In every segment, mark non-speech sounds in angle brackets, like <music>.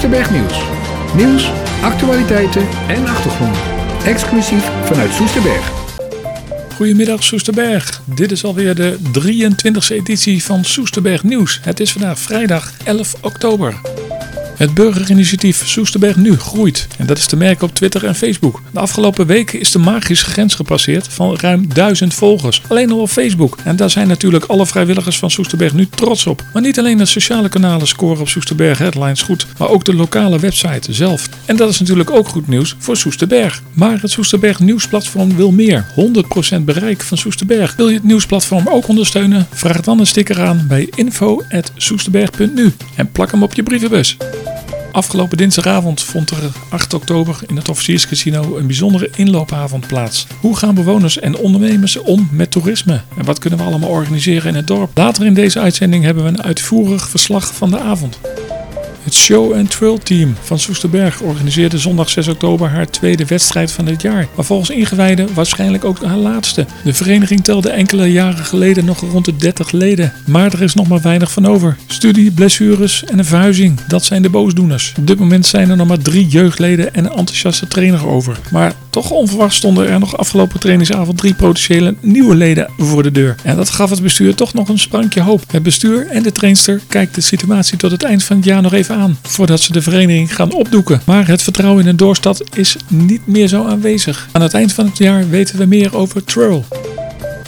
Soesterberg Nieuws. Nieuws, actualiteiten en achtergronden. Exclusief vanuit Soesterberg. Goedemiddag Soesterberg. Dit is alweer de 23e editie van Soesterberg Nieuws. Het is vandaag vrijdag 11 oktober. Het burgerinitiatief Soesterberg Nu groeit en dat is te merken op Twitter en Facebook. De afgelopen weken is de magische grens gepasseerd van ruim duizend volgers. Alleen al op Facebook. En daar zijn natuurlijk alle vrijwilligers van Soesterberg Nu trots op. Maar niet alleen de sociale kanalen scoren op Soesterberg Headlines goed, maar ook de lokale website zelf. En dat is natuurlijk ook goed nieuws voor Soesterberg. Maar het Soesterberg Nieuwsplatform wil meer. 100% bereik van Soesterberg. Wil je het nieuwsplatform ook ondersteunen? Vraag dan een sticker aan bij info.soesterberg.nu en plak hem op je brievenbus. Afgelopen dinsdagavond vond er 8 oktober in het Officierscasino een bijzondere inloopavond plaats. Hoe gaan bewoners en ondernemers om met toerisme? En wat kunnen we allemaal organiseren in het dorp? Later in deze uitzending hebben we een uitvoerig verslag van de avond. Het Show and Trail Team van Soesterberg organiseerde zondag 6 oktober haar tweede wedstrijd van het jaar. Maar volgens ingewijden waarschijnlijk ook haar laatste. De vereniging telde enkele jaren geleden nog rond de 30 leden. Maar er is nog maar weinig van over. Studie, blessures en een verhuizing, dat zijn de boosdoeners. Op dit moment zijn er nog maar drie jeugdleden en een enthousiaste trainer over. Maar toch onverwacht stonden er nog afgelopen trainingsavond drie potentiële nieuwe leden voor de deur. En dat gaf het bestuur toch nog een sprankje hoop. Het bestuur en de trainster kijken de situatie tot het eind van het jaar nog even voordat ze de vereniging gaan opdoeken. Maar het vertrouwen in de doorstad is niet meer zo aanwezig. Aan het eind van het jaar weten we meer over Trull.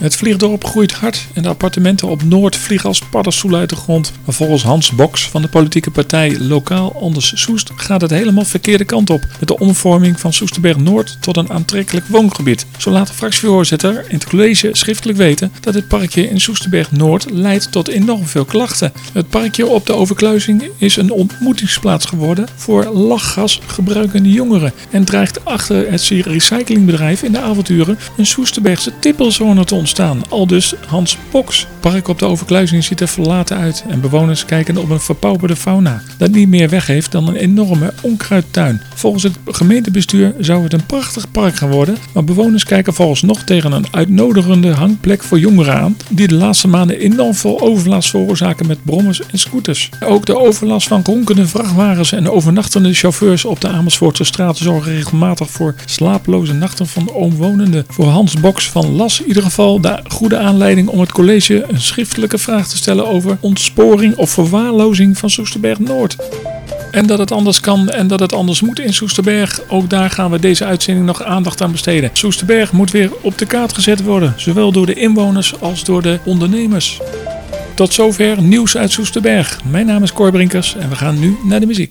Het vliegdorp groeit hard en de appartementen op Noord vliegen als paddenstoelen uit de grond. Maar volgens Hans Boks van de politieke partij Lokaal Anders Soest gaat het helemaal verkeerde kant op. Met de omvorming van Soesterberg Noord tot een aantrekkelijk woongebied. Zo laat de fractievoorzitter in het college schriftelijk weten dat het parkje in Soesterberg Noord leidt tot enorm veel klachten. Het parkje op de overkluizing is een ontmoetingsplaats geworden voor lachgas gebruikende jongeren. En dreigt achter het recyclingbedrijf in de avonturen een Soesterbergse tippelzone te ontstaan staan. Al dus Hans Boks. Park op de overkluizing ziet er verlaten uit en bewoners kijken op een verpauperde fauna dat niet meer weg heeft dan een enorme onkruidtuin. Volgens het gemeentebestuur zou het een prachtig park gaan worden, maar bewoners kijken volgens nog tegen een uitnodigende hangplek voor jongeren aan die de laatste maanden enorm veel overlast veroorzaken met brommers en scooters. Ook de overlast van ronkende vrachtwagens en overnachtende chauffeurs op de Amersfoortse straat zorgen regelmatig voor slapeloze nachten van omwonenden. Voor Hans Boks van Las in ieder geval goede aanleiding om het college een schriftelijke vraag te stellen over ontsporing of verwaarlozing van Soesterberg Noord. En dat het anders kan en dat het anders moet in Soesterberg. Ook daar gaan we deze uitzending nog aandacht aan besteden. Soesterberg moet weer op de kaart gezet worden. Zowel door de inwoners als door de ondernemers. Tot zover nieuws uit Soesterberg. Mijn naam is Cor Brinkers en we gaan nu naar de muziek.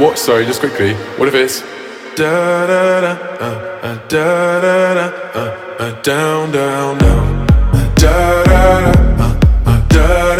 What? Sorry, just quickly. What if it's da da da uh, uh, da da da uh, uh, down, down, down. Uh, da da da. Down,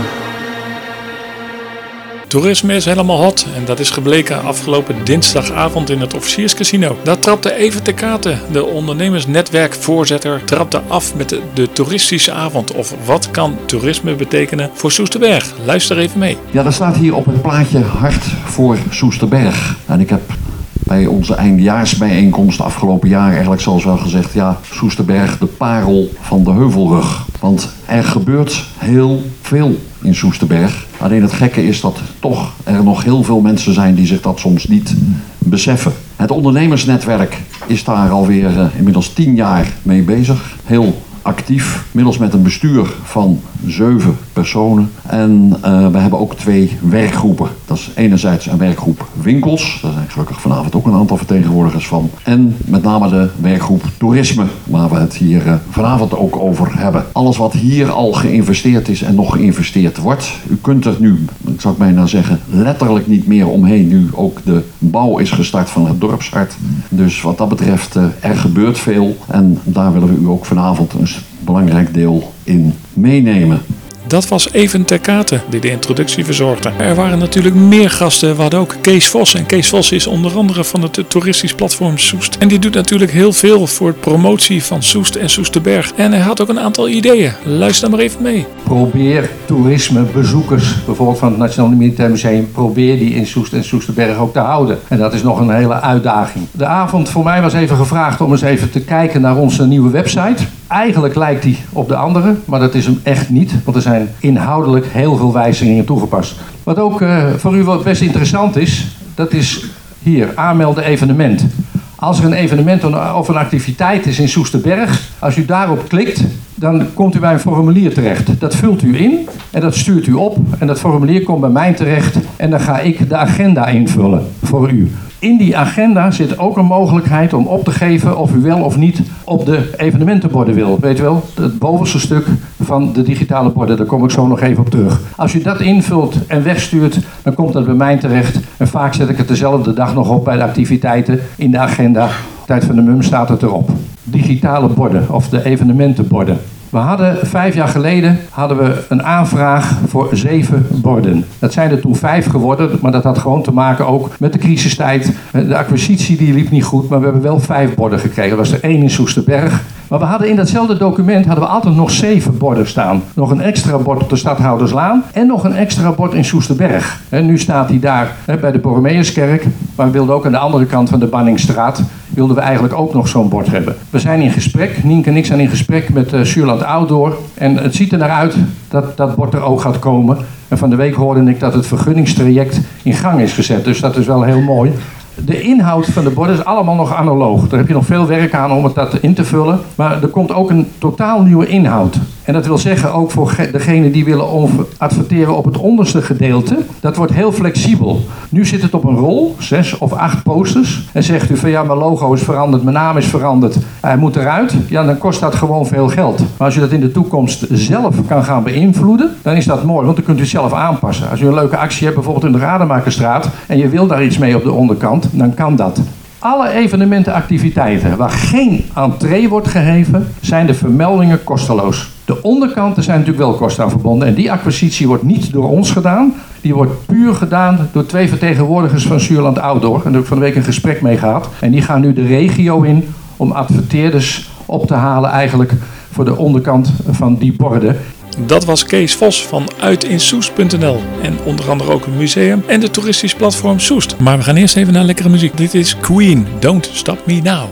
Toerisme is helemaal hot en dat is gebleken afgelopen dinsdagavond in het officierscasino. Daar trapte Even de Katen, de ondernemersnetwerkvoorzitter, trapte af met de, toeristische avond. Of wat kan toerisme betekenen voor Soesterberg? Luister even mee. Ja, er staat hier op het plaatje Hart voor Soesterberg. En ik heb bij onze eindejaarsbijeenkomst afgelopen jaar eigenlijk zelfs wel gezegd... ja, Soesterberg, de parel van de heuvelrug. Want er gebeurt heel veel in Soesterberg. Alleen het gekke is dat toch er nog heel veel mensen zijn die zich dat soms niet beseffen. Het ondernemersnetwerk is daar alweer uh, inmiddels tien jaar mee bezig. Heel actief, middels met een bestuur van zeven personen. En uh, we hebben ook twee werkgroepen. Dat is enerzijds een werkgroep winkels, daar zijn gelukkig vanavond ook een aantal vertegenwoordigers van. En met name de werkgroep toerisme, waar we het hier uh, vanavond ook over hebben. Alles wat hier al geïnvesteerd is en nog geïnvesteerd wordt. U kunt er nu, ik zou bijna zeggen, letterlijk niet meer omheen. Nu ook de bouw is gestart van het dorpshart. Dus wat dat betreft, uh, er gebeurt veel. En daar willen we u ook vanavond een belangrijk deel in meenemen. Dat was even ter kate die de introductie verzorgde. Er waren natuurlijk meer gasten. We hadden ook Kees Vos. En Kees Vos is onder andere van het toeristisch platform Soest. En die doet natuurlijk heel veel voor de promotie van Soest en Soesterberg. En hij had ook een aantal ideeën. Luister maar even mee. Probeer toerismebezoekers, bijvoorbeeld van het Nationaal Militair Museum, probeer die in Soest en Soesterberg ook te houden. En dat is nog een hele uitdaging. De avond voor mij was even gevraagd om eens even te kijken naar onze nieuwe website. Eigenlijk lijkt die op de andere, maar dat is hem echt niet. Want er zijn inhoudelijk heel veel wijzigingen toegepast. Wat ook uh, voor u wel best interessant is, dat is hier, aanmelden evenement. Als er een evenement of een activiteit is in Soesterberg, als u daarop klikt, dan komt u bij een formulier terecht. Dat vult u in en dat stuurt u op. En dat formulier komt bij mij terecht en dan ga ik de agenda invullen voor u. In die agenda zit ook een mogelijkheid om op te geven of u wel of niet op de evenementenborden wil. Weet u wel, het bovenste stuk van de digitale borden, daar kom ik zo nog even op terug. Als u dat invult en wegstuurt, dan komt dat bij mij terecht. En vaak zet ik het dezelfde dag nog op bij de activiteiten in de agenda. Tijd van de mum staat het erop. Digitale borden of de evenementenborden. We hadden vijf jaar geleden hadden we een aanvraag voor zeven borden. Dat zijn er toen vijf geworden, maar dat had gewoon te maken ook met de crisistijd. De acquisitie die liep niet goed, maar we hebben wel vijf borden gekregen. Er was er één in Soesterberg. Maar we hadden in datzelfde document hadden we altijd nog zeven borden staan. Nog een extra bord op de Stadhouderslaan en nog een extra bord in Soesterberg. En nu staat hij daar bij de Borromeuskerk, maar we wilden ook aan de andere kant van de Banningstraat wilden we eigenlijk ook nog zo'n bord hebben. We zijn in gesprek, Nienke en ik zijn in gesprek met uh, Zuurland Outdoor. En het ziet er naar uit dat dat bord er ook gaat komen. En van de week hoorde ik dat het vergunningstraject in gang is gezet. Dus dat is wel heel mooi. De inhoud van de borden is allemaal nog analoog. Daar heb je nog veel werk aan om het dat in te vullen. Maar er komt ook een totaal nieuwe inhoud. En dat wil zeggen ook voor degene die willen adverteren op het onderste gedeelte. Dat wordt heel flexibel. Nu zit het op een rol, zes of acht posters. En zegt u van ja, mijn logo is veranderd, mijn naam is veranderd. Hij moet eruit. Ja, dan kost dat gewoon veel geld. Maar als je dat in de toekomst zelf kan gaan beïnvloeden, dan is dat mooi. Want dan kunt u het zelf aanpassen. Als u een leuke actie hebt, bijvoorbeeld in de Rademakerstraat. En je wil daar iets mee op de onderkant, dan kan dat. Alle evenementenactiviteiten waar geen entree wordt gegeven, zijn de vermeldingen kosteloos. De onderkanten zijn natuurlijk wel kosten aan verbonden. En die acquisitie wordt niet door ons gedaan. Die wordt puur gedaan door twee vertegenwoordigers van Zuurland Outdoor. En daar heb ik van de week een gesprek mee gehad. En die gaan nu de regio in om adverteerders op te halen eigenlijk voor de onderkant van die borden. Dat was Kees Vos van uitinsoest.nl en onder andere ook een museum en de toeristisch platform Soest. Maar we gaan eerst even naar lekkere muziek. Dit is Queen, Don't Stop Me Now.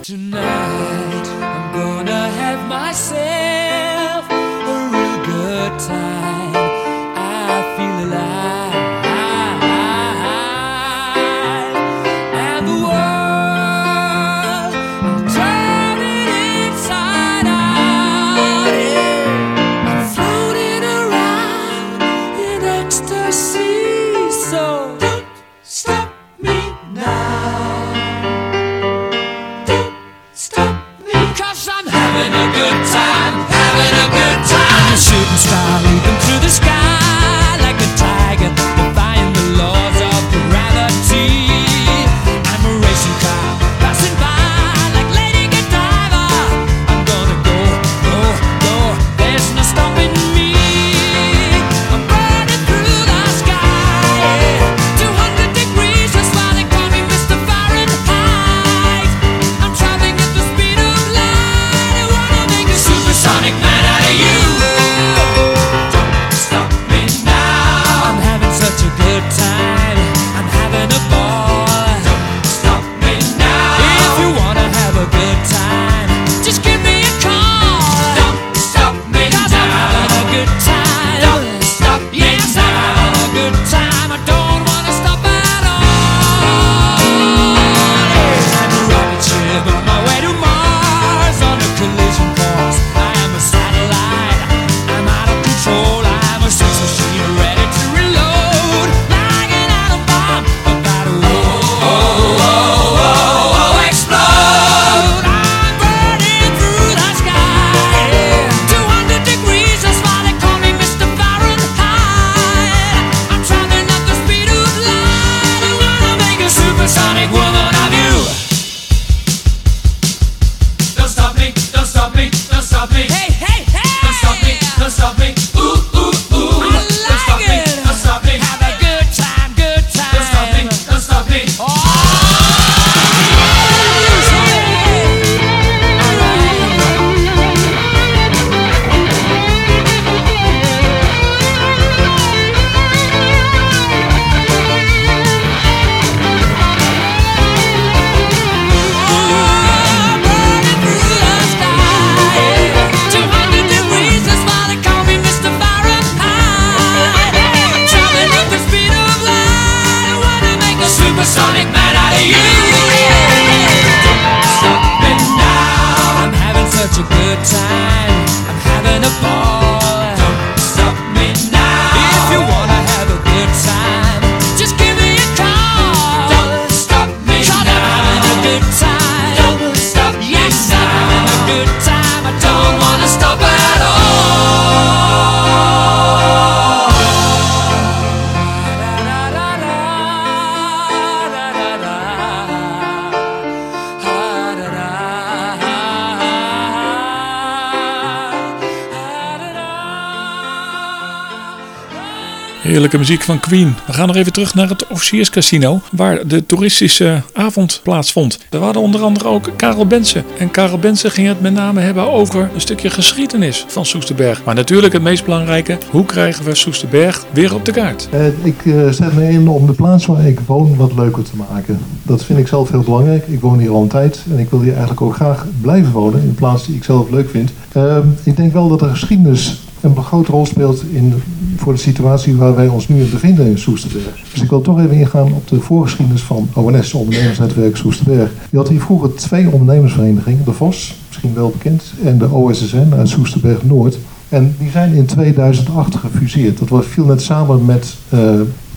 Heerlijke muziek van Queen. We gaan nog even terug naar het officierscasino, waar de toeristische avond plaatsvond. Er waren onder andere ook Karel Bensen. En Karel Bensen ging het met name hebben over een stukje geschiedenis van Soesterberg. Maar natuurlijk het meest belangrijke, hoe krijgen we Soesterberg weer op de kaart? Eh, ik eh, zet me in om de plaats waar ik woon wat leuker te maken. Dat vind ik zelf heel belangrijk. Ik woon hier al een tijd en ik wil hier eigenlijk ook graag blijven wonen in plaats die ik zelf leuk vind. Eh, ik denk wel dat de geschiedenis een grote rol speelt in, voor de situatie waar wij ons nu in bevinden in Soesterberg. Dus ik wil toch even ingaan op de voorgeschiedenis van ONS, Ondernemersnetwerk Soesterberg. Je had hier vroeger twee ondernemersverenigingen, de VOS, misschien wel bekend, en de OSSN uit Soesterberg Noord. En die zijn in 2008 gefuseerd. Dat was, viel net samen met eh,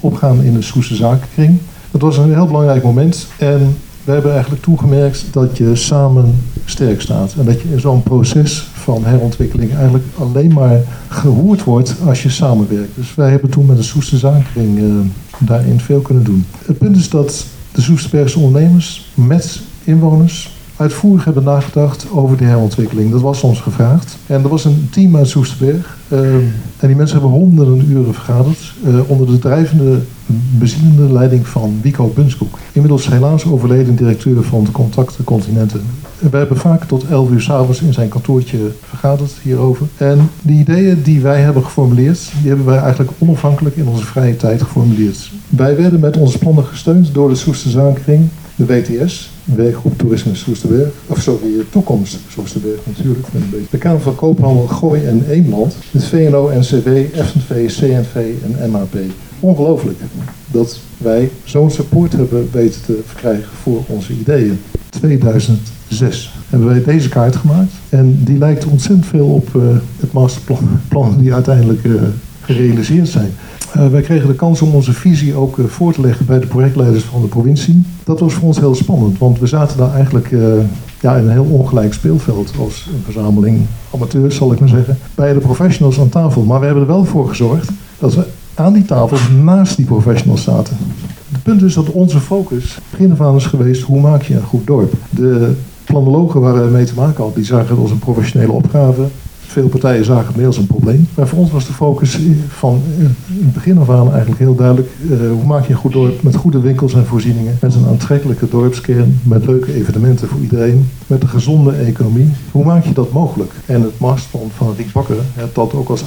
opgaan in de Soester Zakenkring. Dat was een heel belangrijk moment. En we hebben eigenlijk toegemerkt dat je samen sterk staat. En dat je in zo'n proces van herontwikkeling eigenlijk alleen maar gehoord wordt als je samenwerkt. Dus wij hebben toen met de Soester Zakenkring eh, daarin veel kunnen doen. Het punt is dat de Soesterbergse ondernemers met inwoners uitvoerig hebben nagedacht over de herontwikkeling. Dat was ons gevraagd. En er was een team uit Soesterberg. eh, en die mensen hebben honderden uren vergaderd. eh, onder de drijvende, bezielende leiding van Wico Bunskoek. Inmiddels helaas overleden directeur van de Contacten Continenten. We hebben vaak tot 11 uur s'avonds in zijn kantoortje vergaderd hierover. En die ideeën die wij hebben geformuleerd, die hebben wij eigenlijk onafhankelijk in onze vrije tijd geformuleerd. Wij werden met onze plannen gesteund door de Soester Zakenkring, de WTS, Werkgroep Toerisme Soesterberg, of sorry, Toekomst Soesterberg natuurlijk, een beetje. de Kamer van Koophandel Gooi en Eemland, het VNO, NCW, FNV, CNV en MAP. Ongelooflijk dat wij zo'n support hebben weten te verkrijgen voor onze ideeën. 2006 hebben wij deze kaart gemaakt en die lijkt ontzettend veel op eh, het masterplan die uiteindelijk eh, gerealiseerd zijn. Eh, wij kregen de kans om onze visie ook eh, voor te leggen bij de projectleiders van de provincie. Dat was voor ons heel spannend, want we zaten daar eigenlijk eh, ja, in een heel ongelijk speelveld als een verzameling amateurs, zal ik maar zeggen, bij de professionals aan tafel. Maar we hebben er wel voor gezorgd dat we aan die tafel naast die professionals zaten. Het punt is dat onze focus begin af is geweest, hoe maak je een goed dorp? De planologen waar we mee te maken hadden, die zagen het als een professionele opgave. Veel partijen zagen het meer als een probleem. Maar voor ons was de focus van eh, het begin af aan eigenlijk heel duidelijk. eh, hoe maak je een goed dorp met goede winkels en voorzieningen. Met een aantrekkelijke dorpskern. Met leuke evenementen voor iedereen. Met een gezonde economie. Hoe maak je dat mogelijk? En het masterplan van Riek Bakker heeft dat ook als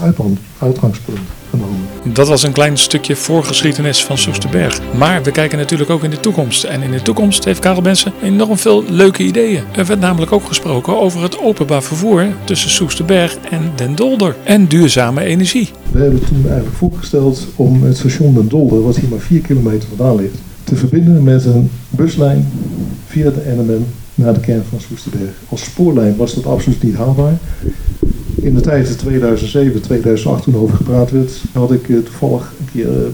uitgangspunt genomen. Dat was een klein stukje voorgeschiedenis van Soesterberg. Maar we kijken natuurlijk ook in de toekomst. En in de toekomst heeft Karel Bensen enorm veel leuke ideeën. Er werd namelijk ook gesproken over het openbaar vervoer tussen Soesterberg en Den Dolder. En duurzame energie. We hebben toen eigenlijk voorgesteld om het station Den Dolder, wat hier maar 4 kilometer vandaan ligt, te verbinden met een buslijn via de NMM naar de kern van Soesterberg. Als spoorlijn was dat absoluut niet haalbaar. In de tijd 2007, 2008 toen over gepraat werd, had ik eh, toevallig een keer eh,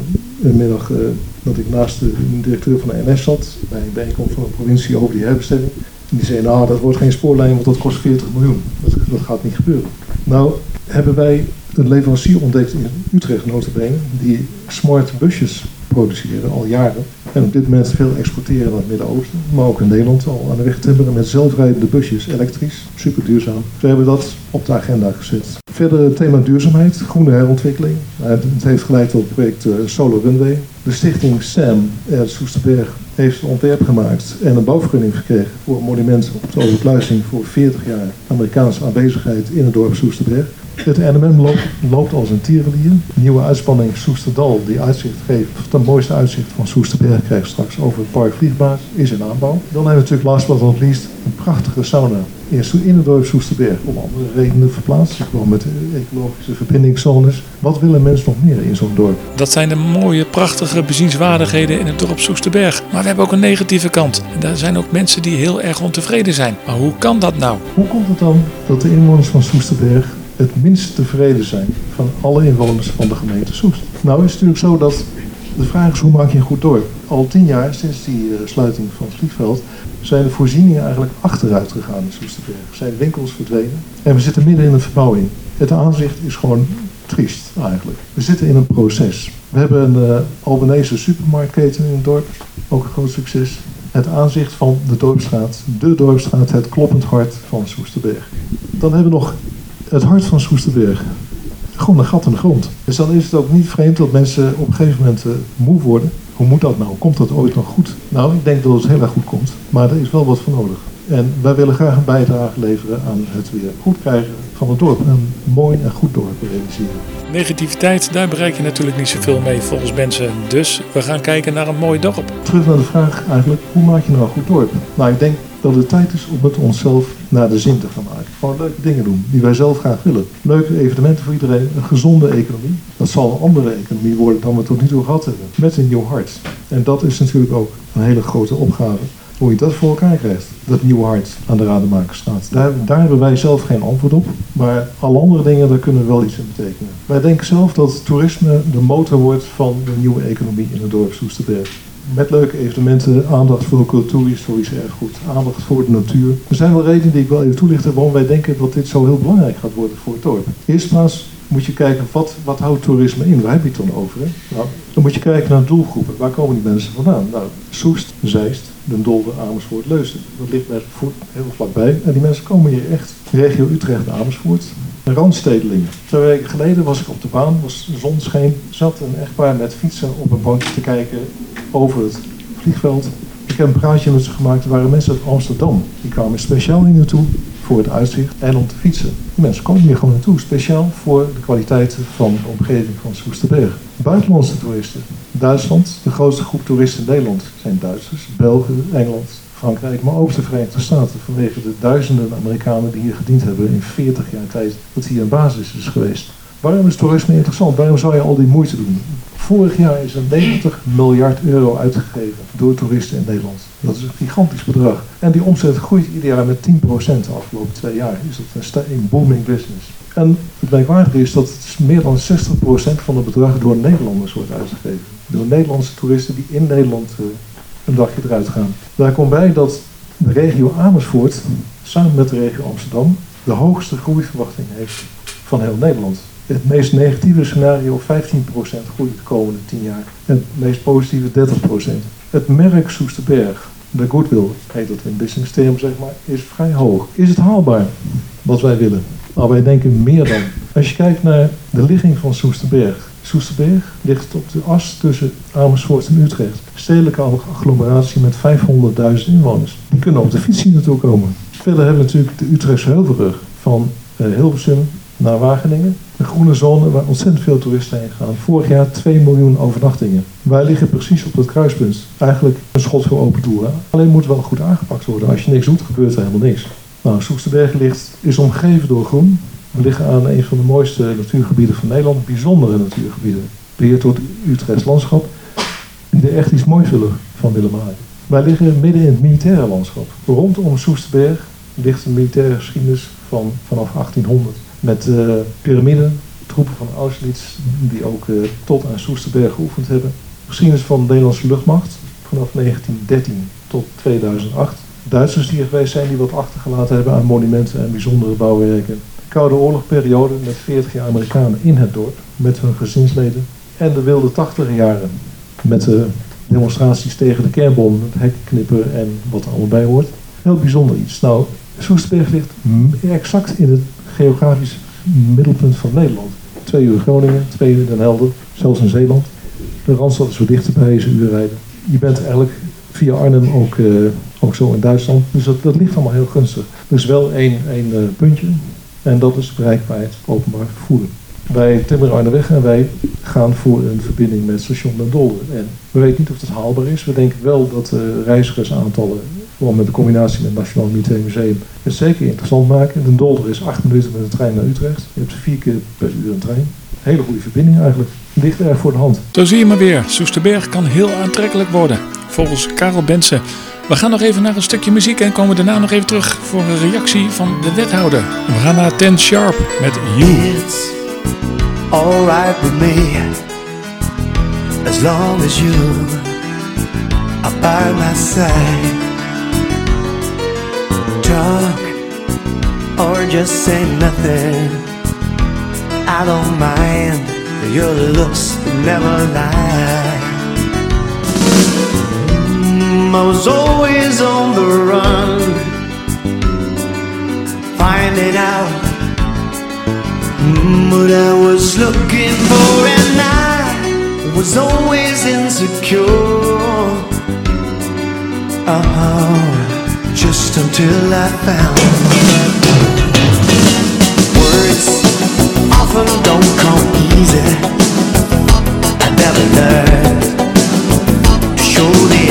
een middag eh, dat ik naast de directeur van de NS zat, bij een bijeenkomst van de provincie over die herbestemming. En die zei, nou dat wordt geen spoorlijn, want dat kost 40 miljoen. Dat, dat gaat niet gebeuren. Nou hebben wij een leverancier ontdekt in Utrecht, notabene, die smart busjes produceren al jaren. En op dit moment veel exporteren naar het Midden-Oosten, maar ook in Nederland al aan de weg timmeren met zelfrijdende busjes, elektrisch, super duurzaam. We hebben dat op de agenda gezet. Verder het thema duurzaamheid, groene herontwikkeling. Nou, Het heeft geleid tot het project eh, Solar Runway. De stichting SAM uit Soesterberg heeft een ontwerp gemaakt en een bouwvergunning gekregen voor een monument op de Overpluizing voor 40 jaar Amerikaanse aanwezigheid in het dorp Soesterberg. Het NMM loopt, loopt als een tierenlier. Nieuwe uitspanning Soesterdal, die uitzicht geeft, het mooiste uitzicht van Soesterberg krijgt straks over het park Vliegbaas, is in aanbouw. Dan hebben we natuurlijk last but not least een prachtige sauna Soe- in het dorp Soesterberg. Om andere redenen verplaatst, gewoon met de ecologische verbindingszones. Wat willen mensen nog meer in zo'n dorp? Dat zijn de mooie, prachtige bezienswaardigheden in het dorp Soesterberg. Maar we hebben ook een negatieve kant. En daar zijn ook mensen die heel erg ontevreden zijn. Maar hoe kan dat nou? Hoe komt het dan dat de inwoners van Soesterberg het minst tevreden zijn van alle inwoners van de gemeente Soest? Nou is het natuurlijk zo dat de vraag is hoe maak je een goed dorp? Al tien jaar sinds die eh, sluiting van het vliegveld zijn de voorzieningen eigenlijk achteruit gegaan in Soesterberg. Zijn winkels verdwenen en we zitten midden in een verbouwing. Het aanzicht is gewoon triest eigenlijk. We zitten in een proces. We hebben een uh, Albanese supermarktketen in het dorp, ook een groot succes. Het aanzicht van de dorpstraat, de dorpstraat, het kloppend hart van Soesterberg. Dan hebben we nog het hart van Soesterberg. gewoon een gat in de grond. Dus dan is het ook niet vreemd dat mensen op een gegeven moment eh, moe worden. Hoe moet dat nou? Komt dat ooit nog goed? Nou, ik denk dat het heel erg goed komt. Maar er is wel wat voor nodig. En wij willen graag een bijdrage leveren aan het weer goed krijgen van het dorp. Een mooi en goed dorp realiseren. Negativiteit, daar bereik je natuurlijk niet zoveel mee volgens mensen. Dus we gaan kijken naar een mooi dorp. Terug naar de vraag eigenlijk, hoe maak je nou een goed dorp? Nou, ik denk dat het tijd is om het onszelf naar de zin te gaan maken. Gewoon leuke dingen doen die wij zelf graag willen. Leuke evenementen voor iedereen, een gezonde economie. Dat zal een andere economie worden dan we tot nu toe gehad hebben. Met een nieuw hart. En dat is natuurlijk ook een hele grote opgave. Hoe je dat voor elkaar krijgt, dat nieuwe hart aan de Rademakerstraat. Daar, daar hebben wij zelf geen antwoord op. Maar alle andere dingen, daar kunnen we wel iets in betekenen. Wij denken zelf dat toerisme de motor wordt van de nieuwe economie in het dorp Soesterberg. Met leuke evenementen, aandacht voor cultuurhistorisch erfgoed, aandacht voor de natuur. Er zijn wel redenen die ik wel even toelichten waarom wij denken dat dit zo heel belangrijk gaat worden voor het dorp. Eerst plaats moet je kijken, wat, wat houdt toerisme in? Waar heb je het dan over? Hè? Nou, dan moet je kijken naar doelgroepen. Waar komen die mensen vandaan? Nou, Soest, Zeist, Den Dolder, Amersfoort, Leusden. Dat ligt bij heel vlakbij. En die mensen komen hier echt. Regio Utrecht, Amersfoort. Randstedelingen. Twee weken geleden was ik op de baan, was de zon scheen. Zat een echtpaar met fietsen op een bootje te kijken over het vliegveld. Ik heb een praatje met ze gemaakt. Er waren mensen uit Amsterdam. Die kwamen speciaal hier naartoe voor het uitzicht en om te fietsen. Die mensen komen hier gewoon naartoe, speciaal voor de kwaliteiten van de omgeving van Soesterberg. Buitenlandse toeristen. Duitsland, de grootste groep toeristen in Nederland zijn Duitsers, Belgen, Engeland, Maar ook de Verenigde Staten. Vanwege de duizenden Amerikanen die hier gediend hebben in 40 jaar tijd dat hier een basis is geweest. Waarom is toerisme interessant? Waarom zou je al die moeite doen? Vorig jaar is er 90 miljard euro uitgegeven door toeristen in Nederland. Dat is een gigantisch bedrag. En die omzet groeit ieder jaar met 10% de afgelopen twee jaar. Is dat een, booming business. En het merkwaardige is dat meer dan 60% van het bedrag door Nederlanders wordt uitgegeven. Door Nederlandse toeristen die in Nederland eh, een dagje eruit gaan. Daar komt bij dat de regio Amersfoort samen met de regio Amsterdam de hoogste groeiverwachting heeft van heel Nederland. Het meest negatieve scenario 15% groei de komende 10 jaar. En het meest positieve 30%. Het merk Soesterberg, de goodwill heet dat in business term zeg maar, is vrij hoog. Is het haalbaar wat wij willen? Nou, wij denken meer dan. Als je kijkt naar de ligging van Soesterberg. Soesterberg ligt op de as tussen Amersfoort en Utrecht. Stedelijke agglomeratie met 500.000 inwoners. Die kunnen op de fiets hier naartoe komen. Verder hebben we natuurlijk de Utrechtse Heuvelrug van eh, Hilversum naar Wageningen. Een groene zone waar ontzettend veel toeristen heen gaan. Vorig jaar 2 miljoen overnachtingen. Wij liggen precies op dat kruispunt. Eigenlijk een schot voor open doel. hè. Alleen moet wel goed aangepakt worden. Als je niks doet, gebeurt er helemaal niks. Nou, Soesterberg ligt, is omgeven door groen. We liggen aan een van de mooiste natuurgebieden van Nederland. Bijzondere natuurgebieden. Beheerd door het Utrechts landschap. Die er echt iets moois willen van willen maken. Wij liggen midden in het militaire landschap. Rondom Soesterberg ligt een militaire geschiedenis van vanaf 1800. Met eh piramiden, troepen van Auschwitz die ook eh, tot aan Soesterberg geoefend hebben. Geschiedenis van de Nederlandse luchtmacht vanaf 1913 tot 2008. Duitsers die er geweest zijn die wat achtergelaten hebben aan monumenten en bijzondere bouwwerken. Koude oorlogperiode met 40 jaar Amerikanen in het dorp met hun gezinsleden. En de wilde 80 jaren met de demonstraties tegen de kernbom, het hekknippen en wat er allemaal bij hoort. Heel bijzonder iets. Nou, Soesterberg ligt exact in het geografisch middelpunt van Nederland. Twee uur Groningen, twee uur Den Helder, zelfs in Zeeland. De Randstad is wat dichterbij, is een uur rijden. Je bent eigenlijk via Arnhem ook, eh, ook zo in Duitsland. Dus dat, ligt allemaal heel gunstig. Is wel één, één eh, puntje en dat is bereikbaarheid openbaar vervoer. Wij timmeren en wij gaan voor een verbinding met station Den Dolder. En we weten niet of dat haalbaar is. We denken wel dat de reizigersaantallen, vooral met de combinatie met het Nationaal Militair Museum, het zeker interessant maken. Den Dolder is acht minuten met de trein naar Utrecht. Je hebt vier keer per uur een trein. Hele goede verbinding eigenlijk. Ligt erg voor de hand. Zo zie je maar weer. Soesterberg kan heel aantrekkelijk worden. Volgens Karel Bensen. We gaan nog even naar een stukje muziek en komen daarna nog even terug voor een reactie van de wethouder. We gaan naar Ten Sharp met You. It's alright with me as long as you are by my side. Talk or just say nothing. I don't mind. Your looks never lie. Mm, I was always on the run, finding out. What I was looking for, and I was always insecure. Oh, just until I found words. Often don't come easy. I never learned to show the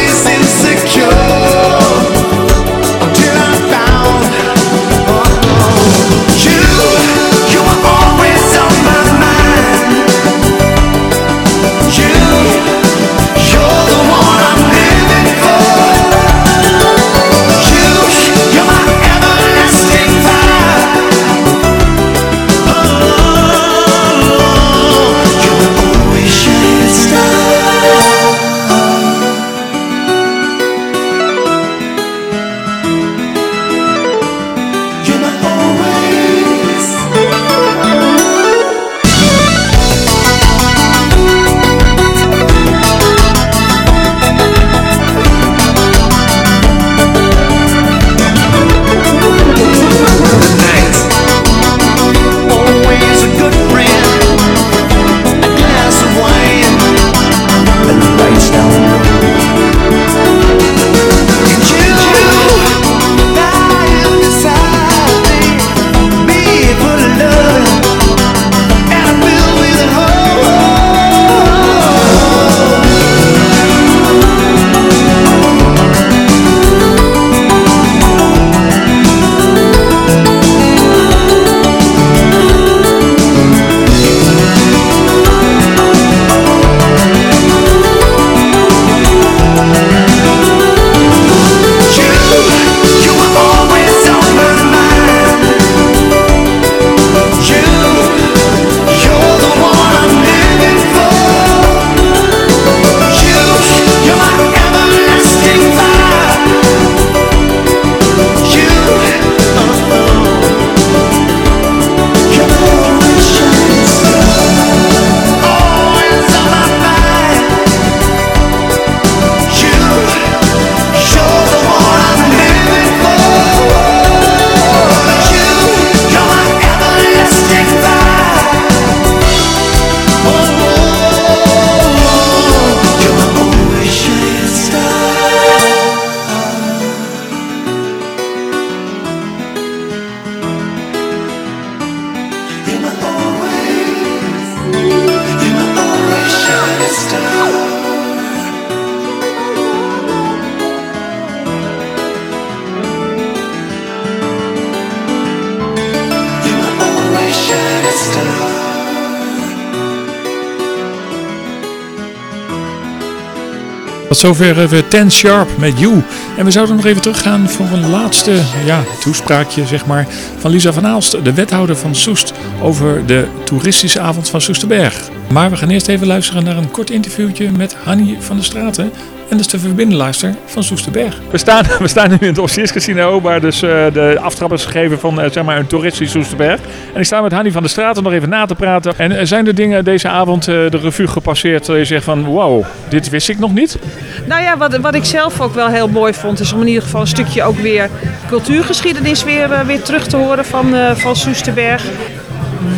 zover even Ten Sharp met You. En we zouden nog even teruggaan voor een laatste ja, toespraakje zeg maar, van Lisa van Aalst, de wethouder van Soest, over de toeristische avond van Soesterberg. Maar we gaan eerst even luisteren naar een kort interviewtje met Hanny van der Straten. En dat is de verbindenluister van Soesterberg. We staan, <laughs> we staan nu in het Officierscasino, waar dus eh, de aftrap is gegeven van eh, zeg maar een toeristisch Soesterberg. En ik sta met Hanny van der Straten nog even na te praten. En eh, zijn er dingen deze avond eh, de revue gepasseerd dat je zegt van wow, dit wist ik nog niet? Nou ja, wat, wat ik zelf ook wel heel mooi vond, is om in ieder geval een stukje ook weer cultuurgeschiedenis weer, eh, weer terug te horen van, eh, van Soesterberg.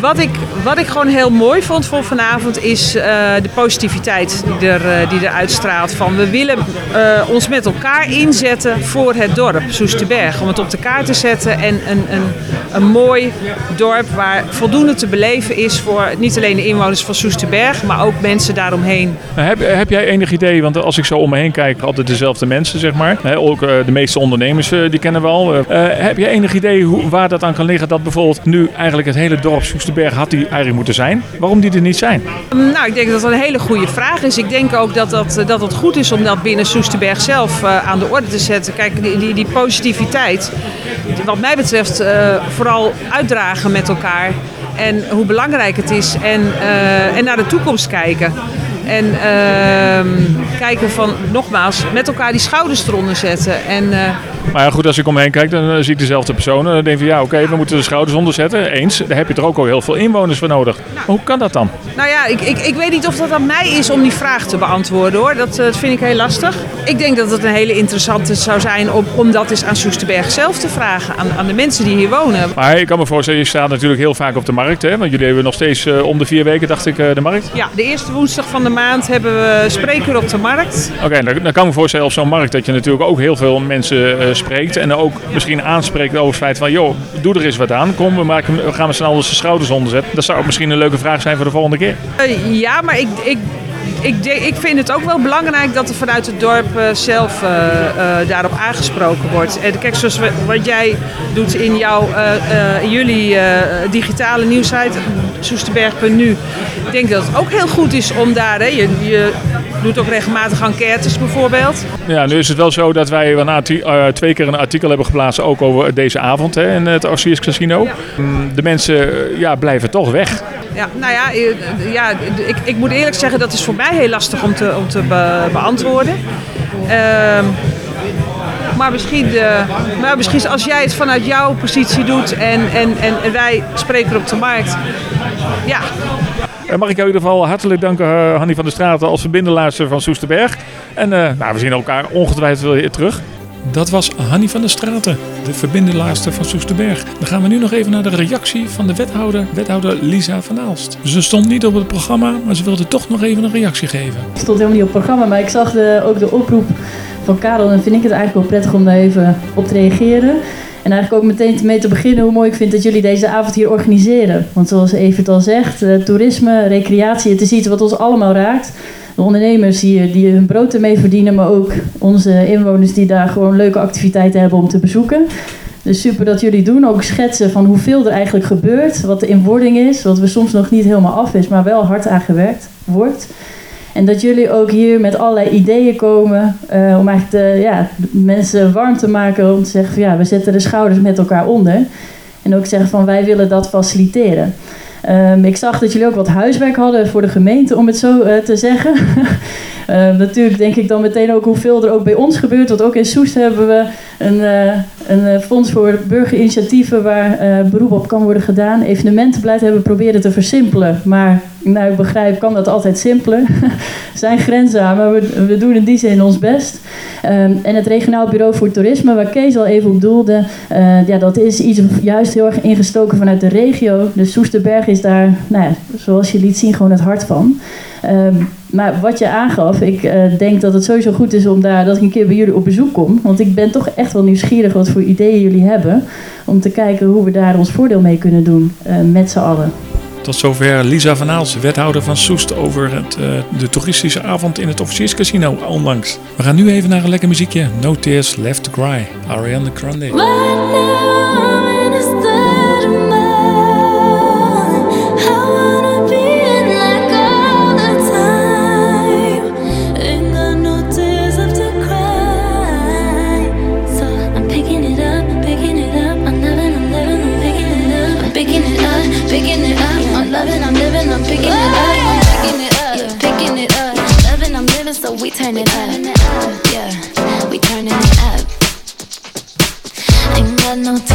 Wat ik, wat ik gewoon heel mooi vond voor vanavond is eh, de positiviteit die er, eh, die er uitstraalt. Van we willen eh, ons met elkaar inzetten voor het dorp Soesterberg. Om het op de kaart te zetten en een, een, een mooi dorp waar voldoende te beleven is voor niet alleen de inwoners van Soesterberg, maar ook mensen daaromheen. Heb, heb jij enig idee, want als ik zo om me heen kijk, altijd dezelfde mensen zeg maar. Ook de meeste ondernemers die kennen we al. Heb jij enig idee hoe, waar dat aan kan liggen dat bijvoorbeeld nu eigenlijk het hele dorp Soesterberg had die eigenlijk moeten zijn? Waarom die er niet zijn? Nou, ik denk dat dat een hele goede vraag is. Ik denk ook dat, dat, dat het goed is om dat binnen Soesterberg zelf eh, aan de orde te zetten. Kijk, die, die, die positiviteit, wat mij betreft, eh, vooral uitdragen met elkaar. En hoe belangrijk het is en, eh, en naar de toekomst kijken. En ehm, kijken van, nogmaals, met elkaar die schouders eronder zetten. En eh, Maar ja, goed, als ik omheen kijk, dan eh, zie ik dezelfde personen. Dan denk ik van ja, oké, we moeten de schouders onderzetten. Eens, daar heb je er ook al heel veel inwoners voor nodig. Maar hoe kan dat dan? Nou ja, ik, ik, ik weet niet of dat aan mij is om die vraag te beantwoorden hoor. Dat, eh, dat vind ik heel lastig. Ik denk dat het een hele interessante zou zijn om, om dat eens aan Soesterberg zelf te vragen. Aan, aan de mensen die hier wonen. Maar ik kan me voorstellen, je staat natuurlijk heel vaak op de markt. Hè? Want jullie hebben nog steeds eh, om de vier weken, dacht ik, eh, de markt. Ja, de eerste woensdag van de maand hebben we spreker op de markt. Oké, dan, dan kan ik me voorstellen op zo'n markt dat je natuurlijk ook heel veel mensen eh, spreekt. En ook misschien aanspreekt over het feit van, joh, doe er eens wat aan. Kom, we, maken, we gaan met z'n allen de schouders onderzetten. Dat zou ook misschien een leuke vraag zijn voor de volgende keer. Eh, ja, maar ik, ik, ik, ik vind het ook wel belangrijk dat er vanuit het dorp eh, zelf eh, eh, daarop aangesproken wordt. En kijk, zoals wat jij doet in, jouw, jullie digitale nieuwsite, soesterberg.nu. Ik denk dat het ook heel goed is om daar, hè, je, je doet ook regelmatig enquêtes bijvoorbeeld. Ja, nu is het wel zo dat wij een eh, twee keer een artikel hebben geplaatst, ook over deze avond hè, in het Austriërs Casino. Mm, De mensen eh, ja, blijven toch weg. Ja, nou ja, eh, ja ik, ik moet eerlijk zeggen, dat is voor mij heel lastig om te, om te be- beantwoorden. Ehm, maar misschien, de, maar misschien als jij het vanuit jouw positie doet en, en, en, en wij spreken op de markt. Ja, Eh, Mag ik jou in ieder geval hartelijk danken, eh, Hanny van der Straten, als verbinderlaatste van Soesterberg. En eh, nou, we zien elkaar ongetwijfeld weer terug. Dat was Hanny van der Straten, de verbinderlaatste van Soesterberg. Dan gaan we nu nog even naar de reactie van de wethouder, wethouder Lisa van Aalst. Ze stond niet op het programma, maar ze wilde toch nog even een reactie geven. Ik stond helemaal niet op het programma, maar ik zag de, ook de oproep van Karel en vind ik het eigenlijk wel prettig om daar even op te reageren. En eigenlijk ook meteen mee te beginnen hoe mooi ik vind dat jullie deze avond hier organiseren. Want zoals Evert al zegt, eh, toerisme, recreatie, het is iets wat ons allemaal raakt. De ondernemers hier die hun brood ermee verdienen, maar ook onze inwoners die daar gewoon leuke activiteiten hebben om te bezoeken. Dus super dat jullie doen. Ook schetsen van hoeveel er eigenlijk gebeurt. Wat de inwording is. Wat we soms nog niet helemaal af is, maar wel hard aan gewerkt wordt. En dat jullie ook hier met allerlei ideeën komen. eh, om eigenlijk de, ja, mensen warm te maken. Om te zeggen van ja, we zetten de schouders met elkaar onder. En ook zeggen van wij willen dat faciliteren. Ehm, ik zag dat jullie ook wat huiswerk hadden voor de gemeente, om het zo eh, te zeggen. <laughs> Ehm, natuurlijk denk ik dan meteen ook hoeveel er ook bij ons gebeurt. Want ook in Soest hebben we een, eh, een eh, fonds voor burgerinitiatieven waar eh, beroep op kan worden gedaan. Evenementenbeleid hebben we proberen te versimpelen. Maar nou, ik begrijp, kan dat altijd simpeler. er <laughs> zijn grenzen aan, maar we, we doen in die zin ons best. Ehm, en het regionaal bureau voor toerisme, waar Kees al even op doelde, eh, ja, dat is iets juist heel erg ingestoken vanuit de regio. Dus Soesterberg is daar, nou ja, zoals je liet zien, gewoon het hart van. Ehm, maar wat je aangaf, ik eh, denk dat het sowieso goed is om daar, dat ik een keer bij jullie op bezoek kom. Want ik ben toch echt wel nieuwsgierig wat voor ideeën jullie hebben. Om te kijken hoe we daar ons voordeel mee kunnen doen eh, met z'n allen. Tot zover Lisa van Aals, wethouder van Soest, over het, eh, de toeristische avond in het Officierscasino onlangs. We gaan nu even naar een lekker muziekje. No Tears Left to Cry, Ariana Grande. Turn it up, yeah, we turning it up. Ain't got no tears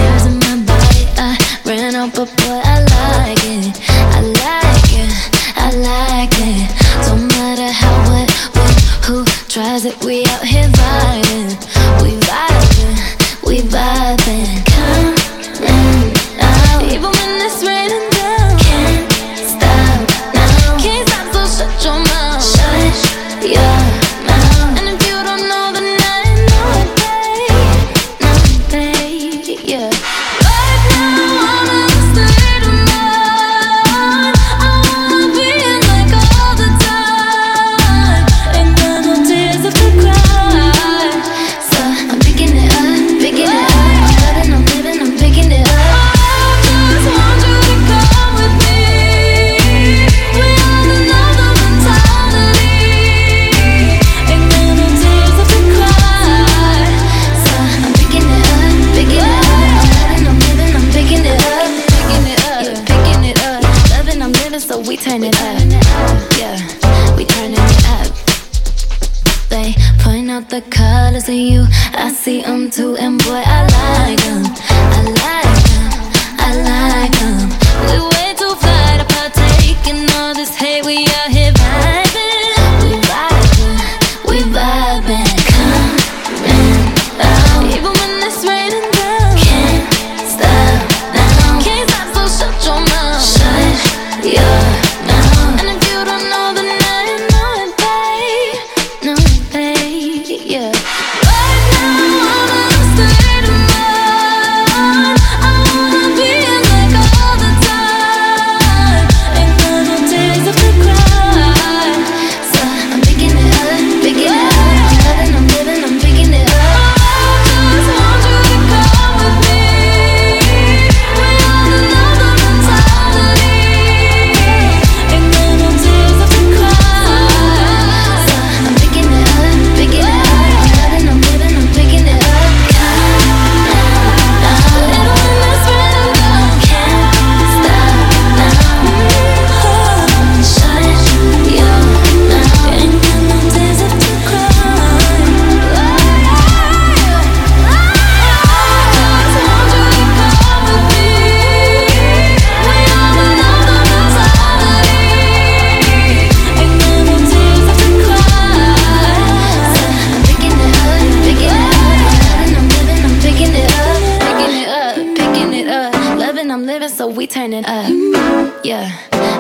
so we turn it up. Yeah,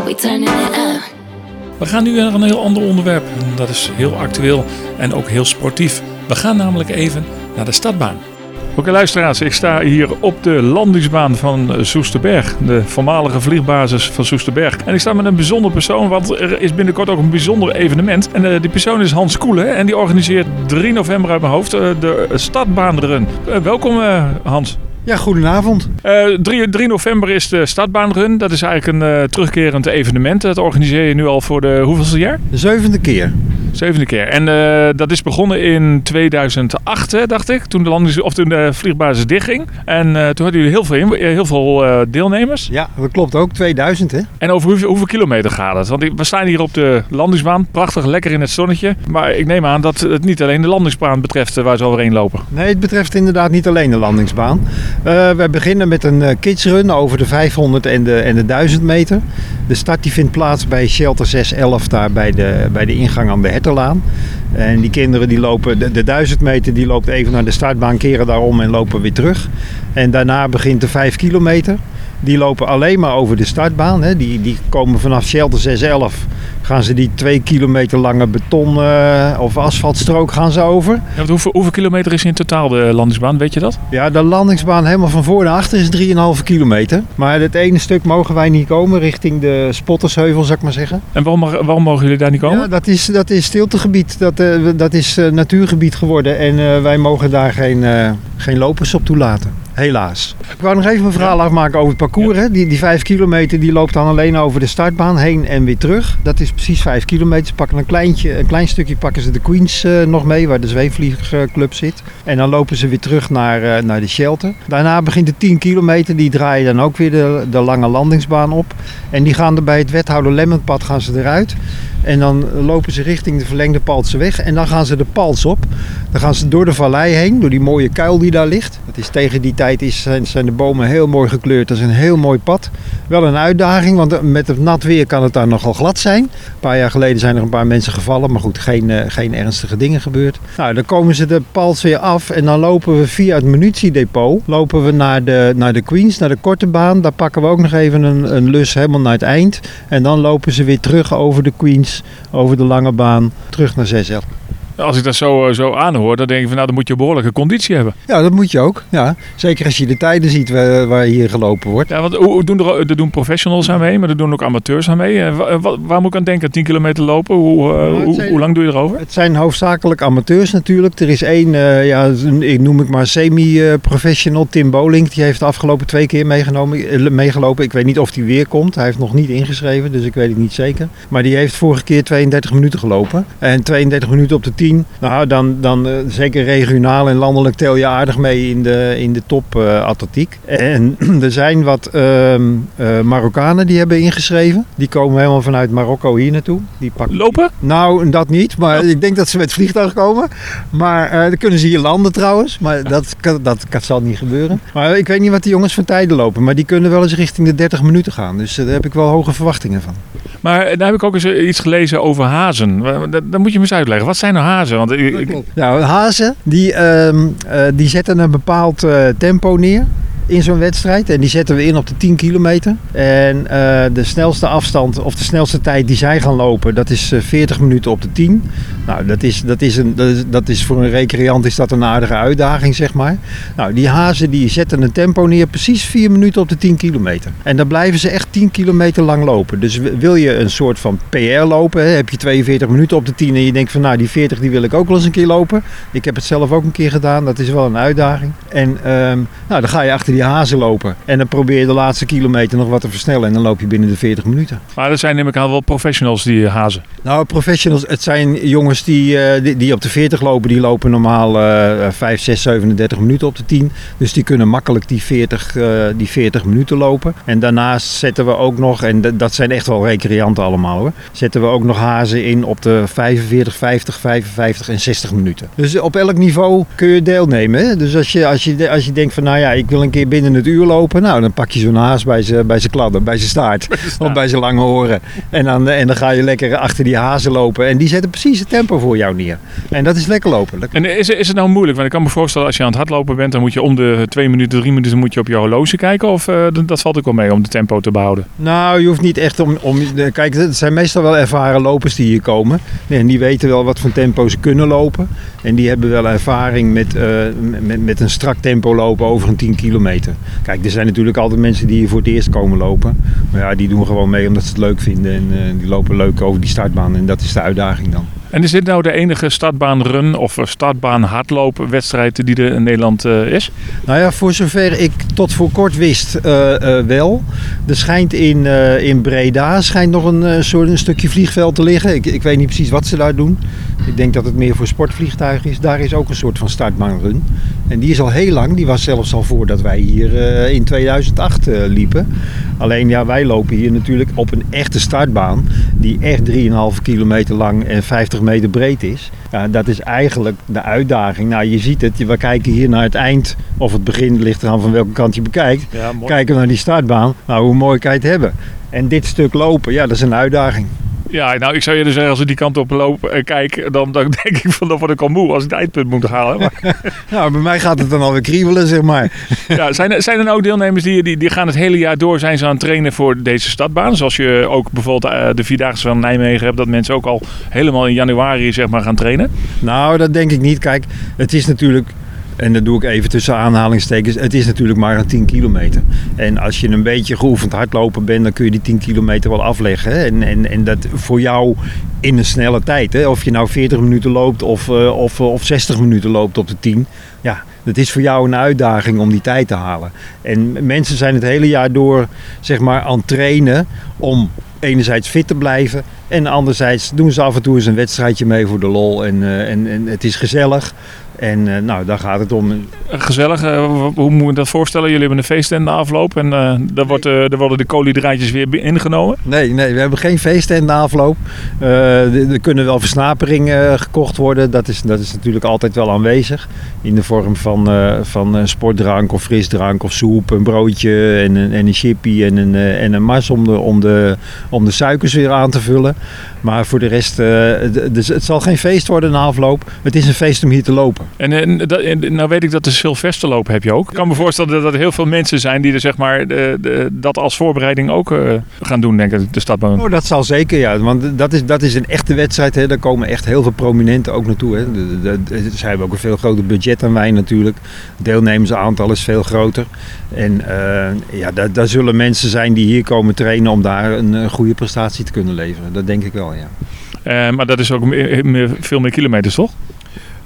we turning it up. We gaan nu naar een heel ander onderwerp. En Dat is heel actueel en ook heel sportief. We gaan namelijk even naar de stadbaan. Oké luisteraars, ik sta hier op de landingsbaan van Soesterberg. De voormalige vliegbasis van Soesterberg. En ik sta met een bijzonder persoon, want er is binnenkort ook een bijzonder evenement. En eh, die persoon is Hans Koelen en die organiseert 3 november uit mijn hoofd eh, de Stadbaanrun. Eh, welkom eh, Hans. Ja, goedenavond. Eh 3, 3 november is de Stadbaanrun. Dat is eigenlijk een eh, terugkerend evenement. Dat organiseer je nu al voor de hoeveelste jaar? De zevende keer. Zevende keer. En eh, dat is begonnen in 2008, hè, dacht ik. Toen de, landings of toen de vliegbasis dichtging. En eh, toen hadden jullie heel veel, in- heel veel deelnemers. Ja, dat klopt ook. 2000 hè. En over hoeveel, hoeveel kilometer gaat het? Want we staan hier op de landingsbaan. Prachtig, lekker in het zonnetje. Maar ik neem aan dat het niet alleen de landingsbaan betreft waar ze overheen lopen. Nee, het betreft inderdaad niet alleen de landingsbaan. Eh we beginnen met een eh, kidsrun over de 500 en de, en de 1000 meter. De start die vindt plaats bij Shelter 611 daar bij de, bij de ingang aan de Herterlaan. En die kinderen die lopen, de, de 1000 meter die loopt even naar de startbaan, keren daarom en lopen weer terug. En daarna begint de 5 kilometer. Die lopen alleen maar over de startbaan. Hè. Die, die komen vanaf Shelter 611. Gaan ze die 2 kilometer lange beton eh, of asfaltstrook gaan ze over. Ja, hoeveel, hoeveel kilometer is in totaal de landingsbaan? Weet je dat? Ja, de landingsbaan helemaal van voor naar achter is 3,5 kilometer. Maar het ene stuk mogen wij niet komen richting de Spottersheuvel, zou ik maar zeggen. En waarom, waarom mogen jullie daar niet komen? Ja, dat is, dat is stiltegebied. Dat, eh, dat is eh, natuurgebied geworden. En wij mogen daar geen, geen lopers op toelaten. Helaas. Ik wou nog even een verhaal afmaken over het parcours. Hè. Die, die 5 kilometer die loopt dan alleen over de startbaan heen en weer terug. Dat is precies 5 kilometer. Ze pakken een, kleintje, een klein stukje pakken ze de Queens eh, nog mee, waar de zweefvliegclub zit. En dan lopen ze weer terug naar, eh, naar de shelter. Daarna begint de 10 kilometer. Die draaien dan ook weer de, de lange landingsbaan op. En die gaan er bij het wethouder Lemmenpad gaan ze eruit. En dan lopen ze richting de verlengde Paltseweg. En dan gaan ze de Pals op. Dan gaan ze door de vallei heen, door die mooie kuil die daar ligt. Dat is tegen die tijd is, zijn, de bomen heel mooi gekleurd. Dat is een heel mooi pad. Wel een uitdaging, want met het nat weer kan het daar nogal glad zijn. Een paar jaar geleden zijn er een paar mensen gevallen. Maar goed, geen, eh, geen ernstige dingen gebeurd. Nou, dan komen ze de Pals weer af. En dan lopen we via het munitiedepot. Lopen we naar de, naar de Queens, naar de korte baan. Daar pakken we ook nog even een, een lus helemaal naar het eind. En dan lopen ze weer terug over de Queens, over de lange baan, terug naar 6 Als ik dat zo, eh, zo aanhoor, dan denk ik van nou, dan moet je een behoorlijke conditie hebben. Ja, dat moet je ook. Ja. Zeker als je de tijden ziet waar, waar hier gelopen wordt. Ja, want hoe, doen er, er doen professionals aan mee, maar er doen ook amateurs aan mee. Eh, wa- waar moet ik aan denken? 10 kilometer lopen? Hoe, eh, hoe, hoe lang doe je erover? Het zijn hoofdzakelijk amateurs natuurlijk. Er is één, eh, ja, ik noem ik maar semi-professional, Tim Bolink. Die heeft de afgelopen twee keer meegenomen, eh, meegelopen. Ik weet niet of hij weer komt. Hij heeft nog niet ingeschreven, dus ik weet het niet zeker. Maar die heeft vorige keer 32 minuten gelopen. En 32 minuten op de 10 10. Nou, dan, dan eh, zeker regionaal en landelijk tel je aardig mee in de, in de top eh, atletiek. En <clears throat> er zijn wat ehm, eh, Marokkanen die hebben ingeschreven. Die komen helemaal vanuit Marokko hier naartoe. Die pakken... Lopen? Nou, dat niet. Maar ik denk dat ze met vliegtuig komen. Maar dan kunnen ze hier landen trouwens. Maar dat, dat, dat zal niet gebeuren. Maar ik weet niet wat die jongens van tijden lopen. Maar die kunnen wel eens richting de 30 minuten gaan. Dus daar heb ik wel hoge verwachtingen van. Maar daar heb ik ook eens eh, iets gelezen over hazen. Dat moet je me eens uitleggen. Wat zijn nou hazen? Want ik, Nou, hazen die, ehm, eh, die zetten een bepaald eh, tempo neer in zo'n wedstrijd. En die zetten we in op de 10 kilometer. En eh, de snelste afstand of de snelste tijd die zij gaan lopen, dat is eh, 40 minuten op de 10. Nou, dat is, dat, is een, dat, is, dat is voor een recreant is dat een aardige uitdaging, zeg maar. Nou, die hazen die zetten een tempo neer precies 4 minuten op de 10 kilometer. En dan blijven ze echt 10 kilometer lang lopen. Dus wil je een soort van PR lopen, hè, heb je 42 minuten op de 10 en je denkt van nou die 40 die wil ik ook wel eens een keer lopen. Ik heb het zelf ook een keer gedaan, dat is wel een uitdaging. En ehm, nou, dan ga je achter die hazen lopen en dan probeer je de laatste kilometer nog wat te versnellen en dan loop je binnen de 40 minuten. maar dat zijn neem ik aan wel professionals die hazen. Nou, professionals, het zijn jongens die, eh, die, die op de 40 lopen. Die lopen normaal eh 5, 6, 37 minuten op de 10. Dus die kunnen makkelijk die 40, eh, die 40 minuten lopen. En daarnaast zetten we ook nog, en dat zijn echt wel recreanten allemaal hoor. Zetten we ook nog hazen in op de 45, 50, 55 en 60 minuten. Dus op elk niveau kun je deelnemen. Hè? Dus als je, als, je, als je denkt van nou ja, ik wil een keer binnen het uur lopen. Nou, dan pak je zo'n haas bij zijn bij kladden, bij zijn staart. Of bij zijn lange oren. En dan, en dan ga je lekker achter die hazen lopen. En die zetten precies het tempo voor jou neer. En dat is lekker lopen. En is, is het nou moeilijk? Want ik kan me voorstellen als je aan het hardlopen bent, dan moet je om de twee minuten, drie minuten moet je op je horloge kijken. Of eh, dat- valt ook wel mee om de tempo te behouden. Nou, je hoeft niet echt om, om... Kijk, het zijn meestal wel ervaren lopers die hier komen. En die weten wel wat voor tempo ze kunnen lopen. En die hebben wel ervaring met, eh, met, met een strak tempo lopen over een 10 kilometer. Kijk, er zijn natuurlijk altijd mensen die hier voor het eerst komen lopen. Maar ja, die doen gewoon mee omdat ze het leuk vinden. En eh, die lopen leuk over die startbaan. En dat is de uitdaging dan. En is dit nou de enige startbaanrun of startbaan hardloopwedstrijd die er in Nederland eh, is? Nou ja, voor zover ik tot voor kort wist eh, eh, wel. Er schijnt in, in Breda schijnt nog een, soort, een stukje vliegveld te liggen. Ik, ik weet niet precies wat ze daar doen. Ik denk dat het meer voor sportvliegtuigen is. Daar is ook een soort van startbaanrun. En die is al heel lang. Die was zelfs al voordat wij hier eh, in 2008 eh, liepen. Alleen ja, wij lopen hier natuurlijk op een echte startbaan. Die echt 3,5 kilometer lang en 50 meter breed is. Ja, dat is eigenlijk de uitdaging. Nou, je ziet het. We kijken hier naar het eind. Of het begin ligt eraan van welke kant je bekijkt. Ja. Kijken we naar die startbaan. Nou, hoe mooi kan je het hebben? En dit stuk lopen, ja, dat is een uitdaging. Ja, nou ik zou je dus zeggen, als ik die kant op loop en kijk, dan, dan denk ik van dan word ik al moe als ik het eindpunt moet halen. Maar, <laughs> Nou, bij mij gaat het dan alweer kriebelen, zeg maar. <laughs> ja, zijn, er, zijn er nou ook deelnemers die, die, die gaan het hele jaar door, zijn ze aan het trainen voor deze stadbaan? Zoals je ook bijvoorbeeld eh, de Vierdaagse van Nijmegen hebt, dat mensen ook al helemaal in januari zeg maar gaan trainen? Nou, dat denk ik niet. Kijk, het is natuurlijk, en dat doe ik even tussen aanhalingstekens, het is natuurlijk maar een 10 kilometer. En als je een beetje geoefend hardlopen bent, dan kun je die 10 kilometer wel afleggen. En, en, en dat voor jou in een snelle tijd. Hè. Of je nou 40 minuten loopt of, eh, of, of 60 minuten loopt op de 10. Ja, het is voor jou een uitdaging om die tijd te halen. En mensen zijn het hele jaar door zeg maar, aan het trainen om enerzijds fit te blijven. En anderzijds doen ze af en toe eens een wedstrijdje mee voor de lol. En, eh, en, en het is gezellig. En eh, nou, daar gaat het om. Gezellig, eh, hoe moet je dat voorstellen? Jullie hebben een feest in de afloop en eh daar, wordt, eh, daar worden de koolhydraatjes weer ingenomen. Nee, nee, we hebben geen feesten in de afloop. Eh, er kunnen wel versnaperingen eh, gekocht worden. Dat is, dat is natuurlijk altijd wel aanwezig. In de vorm van, eh, van eh, sportdrank of frisdrank of soep, een broodje en een, en een chippy en een, eh, en een mars om de, om, de, om de suikers weer aan te vullen. Maar voor de rest, eh, dus het zal geen feest worden na afloop. Het is een feest om hier te lopen. En, dat- en nou weet ik dat de Sylvesterloop heb je ook. Ik kan me voorstellen dat er heel veel mensen zijn die er, zeg maar, de, de- dat als voorbereiding ook eh, gaan doen, denk ik, de stadbaan. Oh, dat zal zeker, ja. Want dat is, dat is een echte wedstrijd. Hè. Daar komen echt heel veel prominenten ook naartoe. Hè. De, ze hebben ook een veel groter budget dan wij natuurlijk. Deelnemersaantal is veel groter. En eh, ja, daar, daar zullen mensen zijn die hier komen trainen om daar een, goede prestatie te kunnen leveren. Dat denk ik wel, ja. Eh, maar dat is ook veel meer kilometers, toch?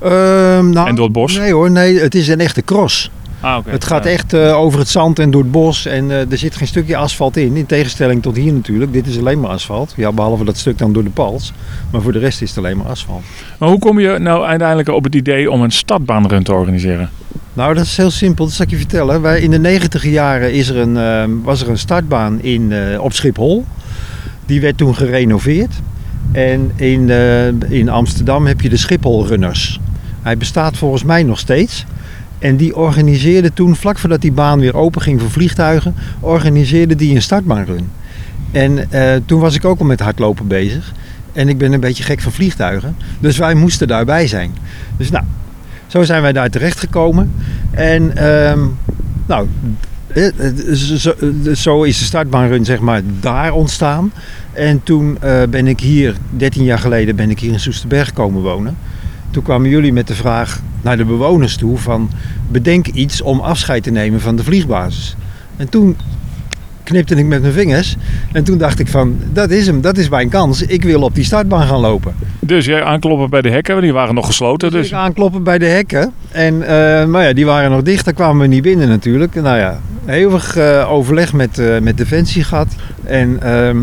Ehm, nou, En door het bos? Nee hoor, nee, het is een echte cross. Ah, oké. Het gaat Ja. echt eh, over het zand en door het bos en eh, er zit geen stukje asfalt in. In tegenstelling tot hier natuurlijk. Dit is alleen maar asfalt. Ja, behalve dat stuk dan door de pals. Maar voor de rest is het alleen maar asfalt. Maar hoe kom je nou uiteindelijk op het idee om een stadbaanrun te organiseren? Nou, dat is heel simpel. Dat zal ik je vertellen. Wij, in de negentiger jaren is er een, eh, was er een startbaan in, eh, op Schiphol. Die werd toen gerenoveerd. En in, in Amsterdam heb je de Schiphol Runners. Hij bestaat volgens mij nog steeds. En die organiseerde toen, vlak voordat die baan weer open ging voor vliegtuigen, organiseerde die een startbaanrun. En eh, toen was ik ook al met hardlopen bezig. En ik ben een beetje gek van vliegtuigen. Dus wij moesten daarbij zijn. Dus nou, zo zijn wij daar terecht gekomen. En ehm, nou, eh, eh, zo, is de startbaanrun zeg maar daar ontstaan. En toen ben ik hier, 13 jaar geleden, ben ik hier in Soesterberg komen wonen. Toen kwamen jullie met de vraag naar de bewoners toe van bedenk iets om afscheid te nemen van de vliegbasis. En toen knipte ik met mijn vingers en toen dacht ik van dat is hem, dat is mijn kans. Ik wil op die startbaan gaan lopen. Dus jij aankloppen bij de hekken, want die waren nog gesloten. Dus Dus ik aankloppen bij de hekken. En maar ja, die waren nog dicht, daar kwamen we niet binnen natuurlijk. Nou ja, eeuwig eh, overleg met, eh, met Defensie gehad. En ehm,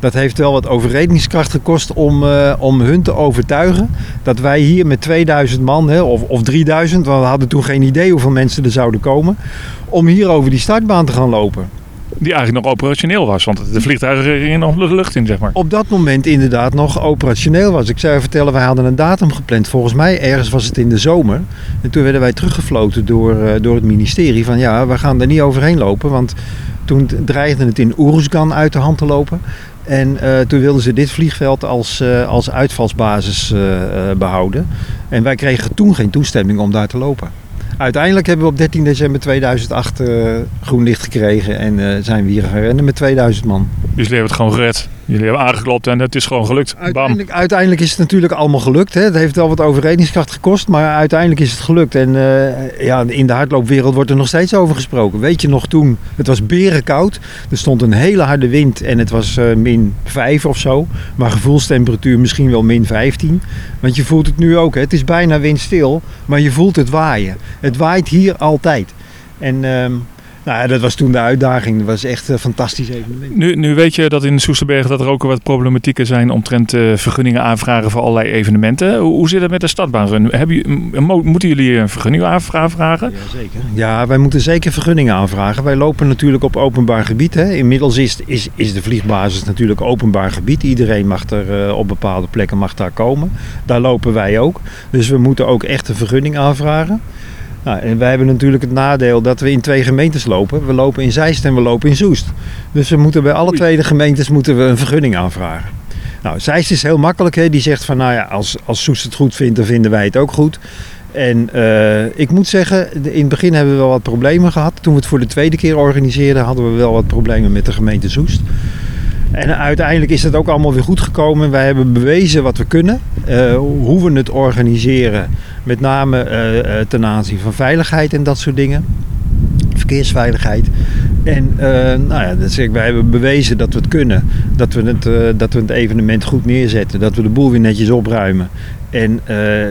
dat heeft wel wat overredingskracht gekost om, eh, om hun te overtuigen dat wij hier met 2000 man, hè, of, of 3000, want we hadden toen geen idee hoeveel mensen er zouden komen, om hier over die startbaan te gaan lopen. die eigenlijk nog operationeel was, want de vliegtuigen gingen nog de lucht in, zeg maar. Op dat moment inderdaad nog operationeel was. Ik zou je vertellen, wij hadden een datum gepland. Volgens mij ergens was het in de zomer. En toen werden wij teruggefloten door, eh, door het ministerie van ja, we gaan er niet overheen lopen. Want toen dreigde het in Oeruzgan uit de hand te lopen. En eh, toen wilden ze dit vliegveld als, eh, als uitvalsbasis eh, eh, behouden. En wij kregen toen geen toestemming om daar te lopen. Uiteindelijk hebben we op 13 december 2008 eh, groen licht gekregen en zijn we hier gaan rennen met 2000 man. Dus jullie hebben het gewoon gered. Jullie hebben aangeklopt en het is gewoon gelukt. Bam. Uiteindelijk, uiteindelijk is het natuurlijk allemaal gelukt. Hè. Het heeft wel wat overredingskracht gekost, maar uiteindelijk is het gelukt. En eh, ja, in de hardloopwereld wordt er nog steeds over gesproken. Weet je nog toen, het was berenkoud. Er stond een hele harde wind en het was eh, min 5 of zo. Maar gevoelstemperatuur misschien wel min 15. Want je voelt het nu ook. Hè. Het is bijna windstil, maar je voelt het waaien. Het waait hier altijd. En ehm, nou, ja, dat was toen de uitdaging. Dat was echt een fantastisch evenement. Nu, nu weet je dat in Soesterberg dat er ook wat problematieken zijn omtrent eh, vergunningen aanvragen voor allerlei evenementen. Hoe, hoe zit het met de stadbaanrun? Hebben, moeten jullie een vergunning aanvra- aanvragen? Zeker. Ja, wij moeten zeker vergunningen aanvragen. Wij lopen natuurlijk op openbaar gebied. Hè. Inmiddels is, is, is de vliegbasis natuurlijk openbaar gebied. Iedereen mag er eh, op bepaalde plekken mag daar komen. Daar lopen wij ook. Dus we moeten ook echt een vergunning aanvragen. Nou, en wij hebben natuurlijk het nadeel dat we in twee gemeentes lopen. We lopen in Zeist en we lopen in Soest. Dus we moeten bij alle twee de gemeentes moeten we een vergunning aanvragen. Nou, Zeist is heel makkelijk. Hè. Die zegt van, nou ja, als, als Soest het goed vindt, dan vinden wij het ook goed. En eh, ik moet zeggen, in het begin hebben we wel wat problemen gehad. Toen we het voor de tweede keer organiseerden, hadden we wel wat problemen met de gemeente Soest. En uiteindelijk is het ook allemaal weer goed gekomen. Wij hebben bewezen wat we kunnen. eh, hoe we het organiseren. Met name eh, eh, ten aanzien van veiligheid en dat soort dingen. Verkeersveiligheid. En nou ja, dat ik, wij hebben bewezen dat we het kunnen. Dat we het, dat we het evenement goed neerzetten. Dat we de boel weer netjes opruimen. En eh,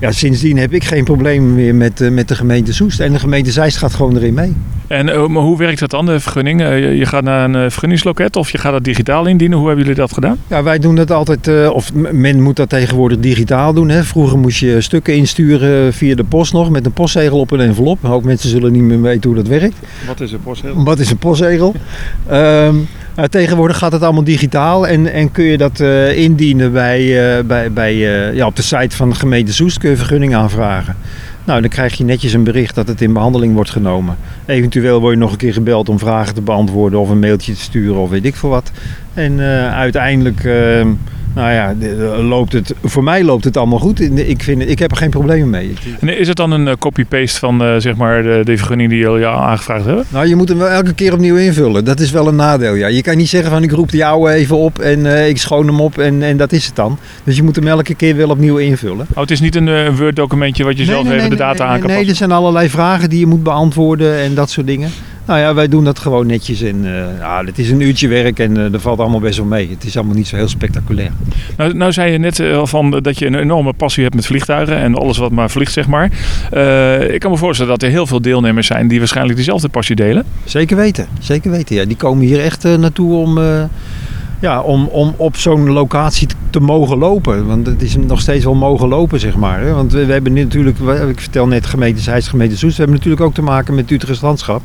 ja, sindsdien heb ik geen problemen meer met, eh, met de gemeente Soest. En de gemeente Zeist gaat gewoon erin mee. En eh, maar hoe werkt dat dan, de vergunning? Je, je gaat naar een vergunningsloket of je gaat dat digitaal indienen. Hoe hebben jullie dat gedaan? Ja, wij doen dat altijd, eh, of men moet dat tegenwoordig digitaal doen. Hè. Vroeger moest je stukken insturen via de post nog, met een postzegel op een envelop. Ook mensen zullen niet meer weten hoe dat werkt. Wat is een postzegel? Wat is een postzegel? Ehm, nou, tegenwoordig gaat het allemaal digitaal en, en kun je dat eh, indienen bij, eh, bij, bij, eh, ja, op de site van de gemeente Soest kun je vergunning aanvragen. Nou, dan krijg je netjes een bericht dat het in behandeling wordt genomen. Eventueel word je nog een keer gebeld om vragen te beantwoorden of een mailtje te sturen of weet ik veel wat. En eh, uiteindelijk, ehm, nou ja, loopt het, voor mij loopt het allemaal goed. Ik, vind, ik heb er geen problemen mee. En is het dan een eh, copy-paste van eh, zeg maar de, de vergunning die jullie al aangevraagd hebben? Nou, je moet hem wel elke keer opnieuw invullen. Dat is wel een nadeel, ja. Je kan niet zeggen van ik roep die oude even op en eh, ik schoon hem op en, en dat is het dan. Dus je moet hem elke keer wel opnieuw invullen. Oh, het is niet een eh, Word-documentje wat je zelf even de data aan kan nee, er zijn allerlei vragen die je moet beantwoorden en dat soort dingen. Nou ja, wij doen dat gewoon netjes. En eh, ja, het is een uurtje werk en eh dat valt allemaal best wel mee. Het is allemaal niet zo heel spectaculair. Nou, nou zei je net eh, al van dat je een enorme passie hebt met vliegtuigen en alles wat maar vliegt, zeg maar. Eh, ik kan me voorstellen dat er heel veel deelnemers zijn die waarschijnlijk diezelfde passie delen. Zeker weten, zeker weten. Ja. Die komen hier echt eh, naartoe om, eh, ja, om, om op zo'n locatie te, mogen lopen. Want het is nog steeds wel mogen lopen, zeg maar. Hè. Want we, we hebben natuurlijk, ik vertel net gemeente Zeist, gemeente Soest. We hebben natuurlijk ook te maken met het Utrechts Landschap.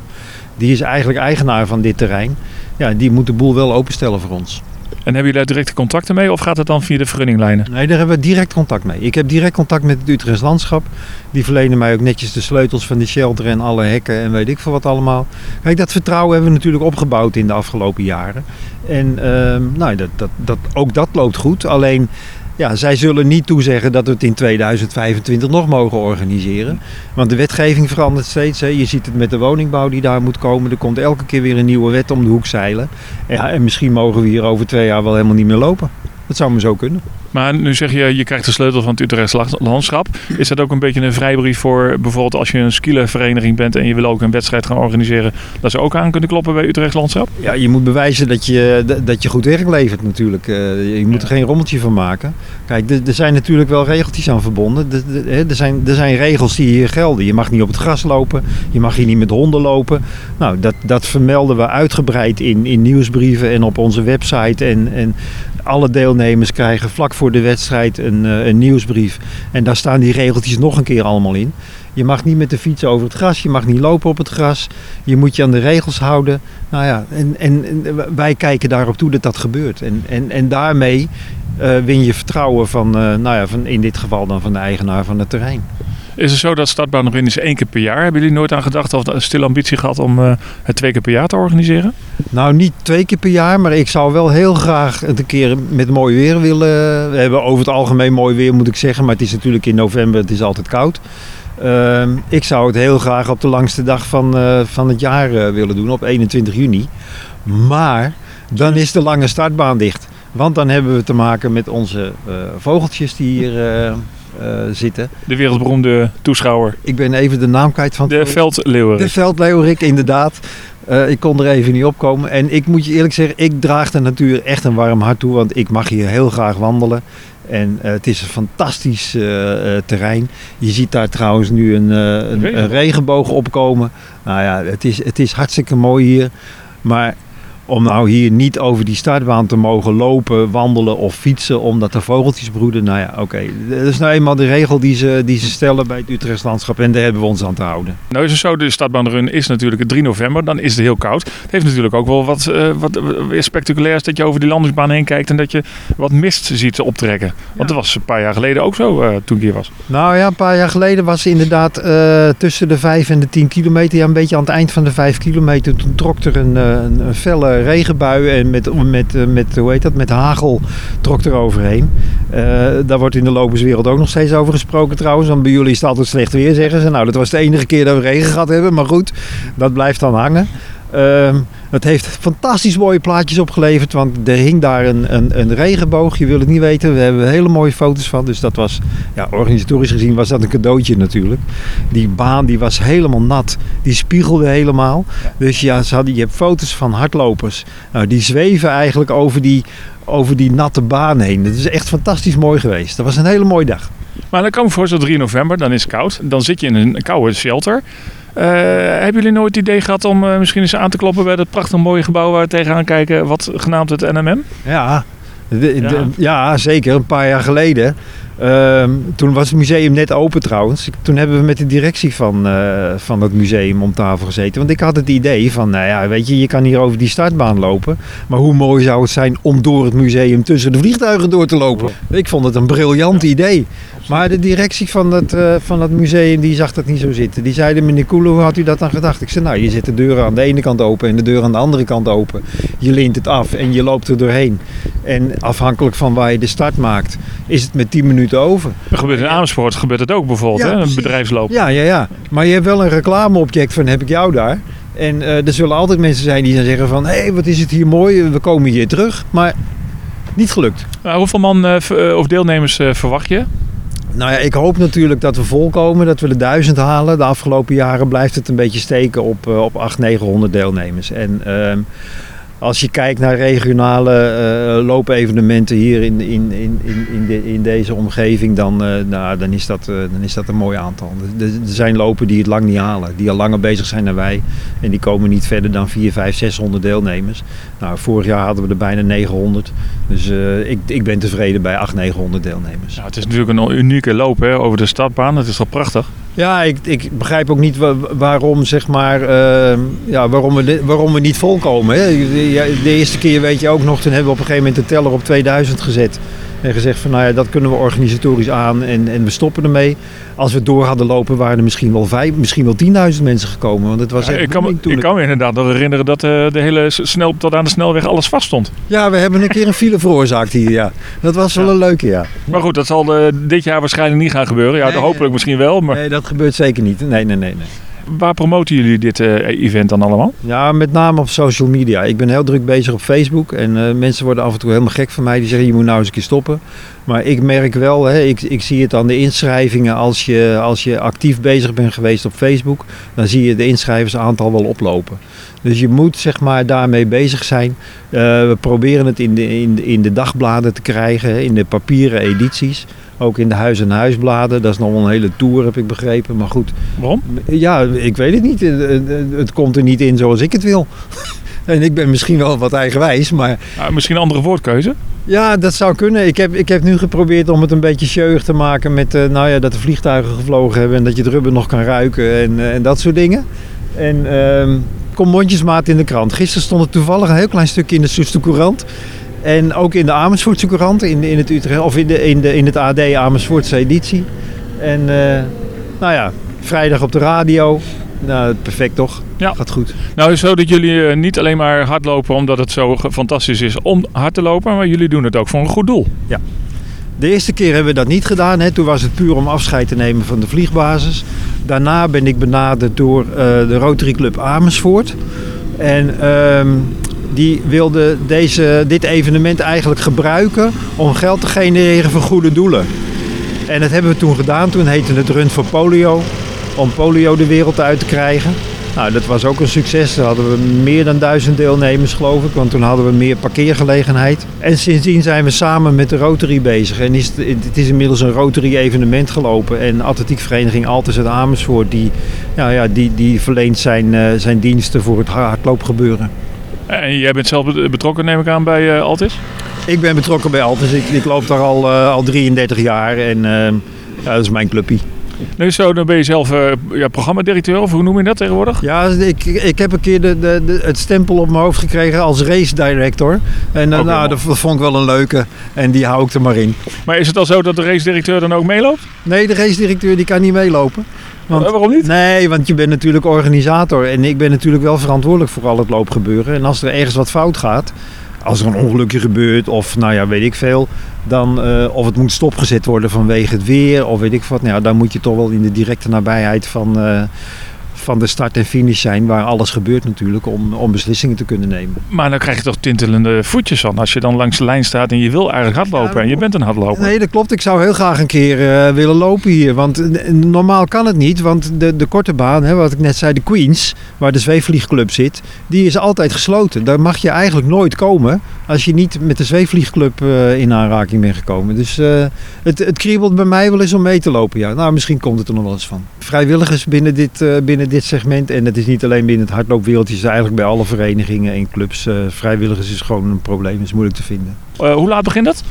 Die is eigenlijk eigenaar van dit terrein. Ja, die moet de boel wel openstellen voor ons. En hebben jullie daar directe contacten mee of gaat het dan via de vergunninglijnen? Nee, daar hebben we direct contact mee. Ik heb direct contact met het Utrechts Landschap. Die verlenen mij ook netjes de sleutels van de shelter en alle hekken en weet ik veel wat allemaal. Kijk, dat vertrouwen hebben we natuurlijk opgebouwd in de afgelopen jaren. En ehm, nou, dat, dat, dat, ook dat loopt goed. Alleen, ja, zij zullen niet toezeggen dat we het in 2025 nog mogen organiseren. Want de wetgeving verandert steeds. Hè. Je ziet het met de woningbouw die daar moet komen. Er komt elke keer weer een nieuwe wet om de hoek zeilen. Ja, en misschien mogen we hier over twee jaar wel helemaal niet meer lopen. Dat zou maar zo kunnen. Maar nu zeg je, je krijgt de sleutel van het Utrechts la- landschap. Is dat ook een beetje een vrijbrief voor bijvoorbeeld als je een skielervereniging bent en je wil ook een wedstrijd gaan organiseren, dat ze ook aan kunnen kloppen bij Utrechts landschap? Ja, je moet bewijzen dat je, dat- je goed werk levert natuurlijk. Eh, je moet er geen rommeltje van maken. Kijk, er, zijn natuurlijk wel regeltjes aan verbonden. Er, er- er, zijn, er zijn regels die hier gelden. Je mag niet op het gras lopen. Je mag hier niet met honden lopen. Nou, dat, dat vermelden we uitgebreid in, in nieuwsbrieven en op onze website. En, en alle deelnemers krijgen vlak voor de wedstrijd een, eh, een nieuwsbrief. En daar staan die regeltjes nog een keer allemaal in. Je mag niet met de fiets over het gras, je mag niet lopen op het gras. Je moet je aan de regels houden. Nou ja, en, en, wij kijken daarop toe dat dat gebeurt. En, en, en daarmee eh, win je vertrouwen van, eh, nou ja, van, in dit geval dan van de eigenaar van het terrein. Is het zo dat Startbaan nog is één keer per jaar? Hebben jullie nooit aan gedacht of een stille ambitie gehad om eh, het twee keer per jaar te organiseren? Nou, niet twee keer per jaar, maar ik zou wel heel graag een keer met mooi weer willen. We hebben over het algemeen mooi weer, moet ik zeggen. Maar het is natuurlijk in november, het is altijd koud. Ehm, ik zou het heel graag op de langste dag van, eh, van het jaar eh, willen doen, op 21 juni. Maar dan is de lange startbaan dicht. Want dan hebben we te maken met onze eh, vogeltjes die hier eh, eh, zitten. De wereldberoemde toeschouwer. Ik ben even de naam kwijt van... De veldleeuwerik. De veldleeuwerik, inderdaad. Eh, ik kon er even niet opkomen. En ik moet je eerlijk zeggen, ik draag de natuur echt een warm hart toe. Want ik mag hier heel graag wandelen. En eh, het is een fantastisch eh, eh, terrein. Je ziet daar trouwens nu een, eh, een, een regenboog opkomen. Nou ja, het is, het is hartstikke mooi hier. Maar om nou hier niet over die startbaan te mogen lopen, wandelen of fietsen omdat er vogeltjes broeden. Nou ja, oké. Dat is nou eenmaal de regel die ze, die ze stellen bij het Utrechts landschap. En daar hebben we ons aan te houden. Nou is het zo, de Startbaanrun is natuurlijk het 3 november, dan is het heel koud. Het heeft natuurlijk ook wel wat, eh, wat eh, weer spectaculairs dat je over die landingsbaan heen kijkt en dat je wat mist ziet optrekken. Want dat was een paar jaar geleden ook zo eh, toen ik hier was. Nou ja, een paar jaar geleden was inderdaad tussen de 5 en de 10 kilometer. Ja, een beetje aan het eind van de 5 kilometer. Toen trok er een, een, een felle regenbui en met, met, eh, met, hoe heet dat, met hagel trok er overheen. Eh, daar wordt in de loperswereld ook nog steeds over gesproken trouwens. Want bij jullie is het altijd slecht weer, zeggen ze. Nou, dat was de enige keer dat we regen gehad hebben. Maar goed, dat blijft dan hangen. Ehm, het heeft fantastisch mooie plaatjes opgeleverd, want er hing daar een, een, een regenboog. Je wil het niet weten, we hebben hele mooie foto's van. Dus dat was, ja, organisatorisch gezien was dat een cadeautje natuurlijk. Die baan die was helemaal nat, die spiegelde helemaal. Dus ja, ze hadden, je hebt foto's van hardlopers. Nou, die zweven eigenlijk over die, over die natte baan heen. Dat is echt fantastisch mooi geweest. Dat was een hele mooie dag. Maar dan kan ik me voorstellen, 3 november, dan is het koud. Dan zit je in een koude shelter. Eh, hebben jullie nooit het idee gehad om eh, misschien eens aan te kloppen bij dat prachtig mooie gebouw waar we tegenaan kijken, wat genaamd het NMM? Ja, de- de- ja. zeker. Een paar jaar geleden. Ehm, toen was het museum net open trouwens. Toen hebben we met de directie van, eh, van het museum om tafel gezeten. Want ik had het idee van, nou ja, weet je, je kan hier over die startbaan lopen. Maar hoe mooi zou het zijn om door het museum tussen de vliegtuigen door te lopen? Ik vond het een briljant idee. Maar de directie van het, eh, van het museum die zag dat niet zo zitten. Die zeiden, meneer Koelen, hoe had u dat dan gedacht? Ik zei, nou, je zet de deuren aan de ene kant open en de deur aan de andere kant open. Je lint het af en je loopt er doorheen. En afhankelijk van waar je de start maakt, is het met 10 minuten over. Er gebeurt in Amersfoort gebeurt het ook bijvoorbeeld, Ja, hè? een bedrijfsloop. Ja, ja, ja. Maar je hebt wel een reclameobject van heb ik jou daar. En eh, er zullen altijd mensen zijn die dan zeggen van... hé, hey, wat is het hier mooi, we komen hier terug. Maar niet gelukt. Nou, hoeveel man eh, eh, of deelnemers eh, verwacht je? Nou ja, ik hoop natuurlijk dat we volkomen, dat we de 1000 halen. De afgelopen jaren blijft het een beetje steken op, eh, op 800, 900 deelnemers. En ehm, als je kijkt naar regionale eh, loopevenementen hier in, in, in, in, in deze omgeving, dan, eh, nou, dan, is dat, eh, dan is dat een mooi aantal. Er, er zijn lopen die het lang niet halen, die al langer bezig zijn dan wij. En die komen niet verder dan 4, 5, 600 deelnemers. Nou, vorig jaar hadden we er bijna 900. Dus eh, ik, ik ben tevreden bij 800, 900 deelnemers. Nou, het is natuurlijk een unieke loop hè, over de stadbaan. Dat is toch prachtig? Ja, ik, ik begrijp ook niet wa- waarom, zeg maar, eh, ja, waarom, we, waarom we niet volkomen. Hè. Ja, De eerste keer weet je ook nog, toen hebben we op een gegeven moment de teller op 2000 gezet. En gezegd van, nou ja, dat kunnen we organisatorisch aan en, en we stoppen ermee. Als we door hadden lopen, waren er misschien wel, vijf, misschien wel 10.000 mensen gekomen. Want het was Ja, echt ik, kan, me- ik kan me inderdaad nog herinneren dat eh, de hele snel, tot aan de snelweg alles vast stond. Ja, we hebben een keer een file veroorzaakt hier, ja. Dat was wel een leuke, ja. Maar goed, dat zal eh, dit jaar waarschijnlijk niet gaan gebeuren. Ja, Nee, hopelijk misschien wel. Maar Nee, dat gebeurt zeker niet. Nee, nee, nee, nee. Waar promoten jullie dit eh, event dan allemaal? Ja, met name op social media. Ik ben heel druk bezig op Facebook. En eh, mensen worden af en toe helemaal gek van mij. Die zeggen, je moet nou eens een keer stoppen. Maar ik merk wel, hè, ik, ik zie het aan de inschrijvingen. Als je, als je actief bezig bent geweest op Facebook, dan zie je de inschrijversaantal wel oplopen. Dus je moet zeg maar daarmee bezig zijn. Eh, we proberen het in de, in, in de dagbladen te krijgen, in de papieren edities. Ook in de huis- en huisbladen. Dat is nog wel een hele tour, heb ik begrepen. Maar goed. Waarom? Ja, ik weet het niet. Het, het- het komt er niet in zoals ik het wil. <laughs> En ik ben misschien wel wat eigenwijs, maar Nou, misschien een andere woordkeuze? ja, dat zou kunnen. Ik heb, ik heb nu geprobeerd om het een beetje sjeuig te maken met eh, nou ja, dat de vliegtuigen gevlogen hebben en dat je het rubber nog kan ruiken en, eh, en dat soort dingen. En ehm kom mondjesmaat in de krant. Gisteren stond er toevallig een heel klein stukje in de Soester Courant. En ook in de Amersfoortse Courant, in, in, het, Utrecht, of in, de, in, de, in het AD Amersfoortse editie. En eh, nou ja, vrijdag op de radio. Nou, perfect toch? Ja. Gaat goed. Nou, zo dat jullie eh, niet alleen maar hardlopen omdat het zo fantastisch is om hard te lopen, maar jullie doen het ook voor een goed doel. Ja. De eerste keer hebben we dat niet gedaan. Hè. Toen was het puur om afscheid te nemen van de vliegbasis. Daarna ben ik benaderd door eh, de Rotary Club Amersfoort. En ehm, die wilde deze, dit evenement eigenlijk gebruiken om geld te genereren voor goede doelen. En dat hebben we toen gedaan. Toen heette het Run voor Polio. Om polio de wereld uit te krijgen. Nou, dat was ook een succes. Daar hadden we meer dan duizend deelnemers, geloof ik. Want toen hadden we meer parkeergelegenheid. En sindsdien zijn we samen met de Rotary bezig. En is het, is inmiddels een Rotary-evenement gelopen. En atletiekvereniging Altes uit Amersfoort... die, ja, ja, die, die verleent zijn, eh, zijn diensten voor het hardloopgebeuren. En jij bent zelf bet- betrokken, neem ik aan, bij eh, Altis? Ik ben betrokken bij Altes. Ik, ik loop daar al, eh, al 33 jaar. En eh, dat is mijn clubpie. Nee, zo, dan ben je zelf eh, ja, programmadirecteur, of hoe noem je dat tegenwoordig? Ja, ik, ik heb een keer de, de, de- het stempel op mijn hoofd gekregen als race director. En eh, Ook nou, dat vond ik wel een leuke. En die hou ik er maar in. Maar is het al zo dat de race-directeur dan ook meeloopt? Nee, de race directeur die kan niet meelopen. Want, Eh, waarom niet? Nee, want je bent natuurlijk organisator. En ik ben natuurlijk wel verantwoordelijk voor al het loopgebeuren. En als er ergens wat fout gaat, als er een ongelukje gebeurt of nou ja, weet ik veel. Dan, eh, of het moet stopgezet worden vanwege het weer of weet ik wat. Nou, ja, dan moet je toch wel in de directe nabijheid van, eh, van de start en finish zijn. Waar alles gebeurt natuurlijk om, om beslissingen te kunnen nemen. Maar dan krijg je toch tintelende voetjes van. Als je dan langs de lijn staat en je wil eigenlijk hardlopen en je bent een hardloper. Nee, dat klopt. Ik zou heel graag een keer eh, willen lopen hier. Want eh, normaal kan het niet. Want de, de korte baan, hè, wat ik net zei, de Queens, waar de zweefvliegclub zit, die is altijd gesloten. Daar mag je eigenlijk nooit komen als je niet met de zweefvliegclub eh, in aanraking bent gekomen. Dus het, het kriebelt bij mij wel eens om mee te lopen. Ja. Nou, misschien komt het er nog wel eens van. Vrijwilligers binnen dit, binnen dit segment. En het is niet alleen binnen het hardloopwereldje. Het is eigenlijk bij alle verenigingen en clubs. eh, vrijwilligers is gewoon een probleem. is moeilijk te vinden. Eh, hoe laat begint het?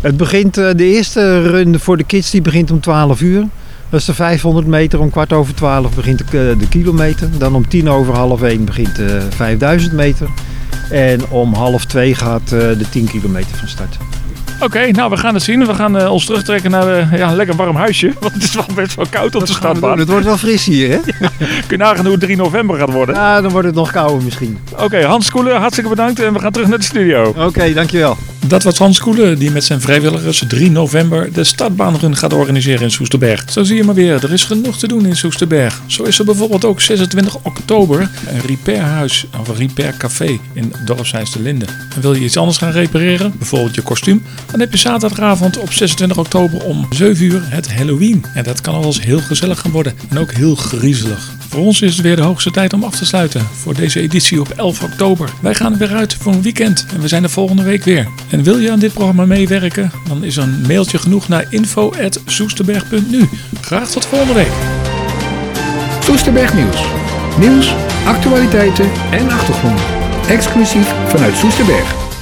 Het begint, eh, de eerste run voor de kids die begint om 12 uur. Dat is de 500 meter. Om kwart over 12 begint de, de kilometer. Dan om tien over half 1 begint de 5000 meter. En om half 2 gaat de 10 kilometer van start. Oké, nou we gaan het zien. We gaan eh, ons terugtrekken naar eh, ja, een lekker warm huisje. <laughs> Want het is wel best wel koud op de startbaan. Het wordt wel fris hier, hè? <laughs> Kun je nagaan hoe het 3 november gaat worden. Ja, dan wordt het nog kouder misschien. Oké, Hans Koelen, hartstikke bedankt. En we gaan terug naar de studio. Oké, dankjewel. Dat was Hans Koelen die met zijn vrijwilligers 3 november de stadbaanrun gaat organiseren in Soesterberg. Zo zie je maar weer, er is genoeg te doen in Soesterberg. Zo is er bijvoorbeeld ook 26 oktober een repairhuis of een repaircafé in Dorpshuis de Linde. En wil je iets anders gaan repareren, bijvoorbeeld je kostuum, dan heb je zaterdagavond op 26 oktober om 7 uur het Halloween. En dat kan al eens heel gezellig gaan worden en ook heel griezelig. Voor ons is het weer de hoogste tijd om af te sluiten voor deze editie op 11 oktober. Wij gaan er weer uit voor een weekend en we zijn er volgende week weer. En wil je aan dit programma meewerken? Dan is een mailtje genoeg naar info.soesterberg.nu. Graag tot volgende week. Soesterberg Nieuws. Nieuws, actualiteiten en achtergronden. Exclusief vanuit Soesterberg.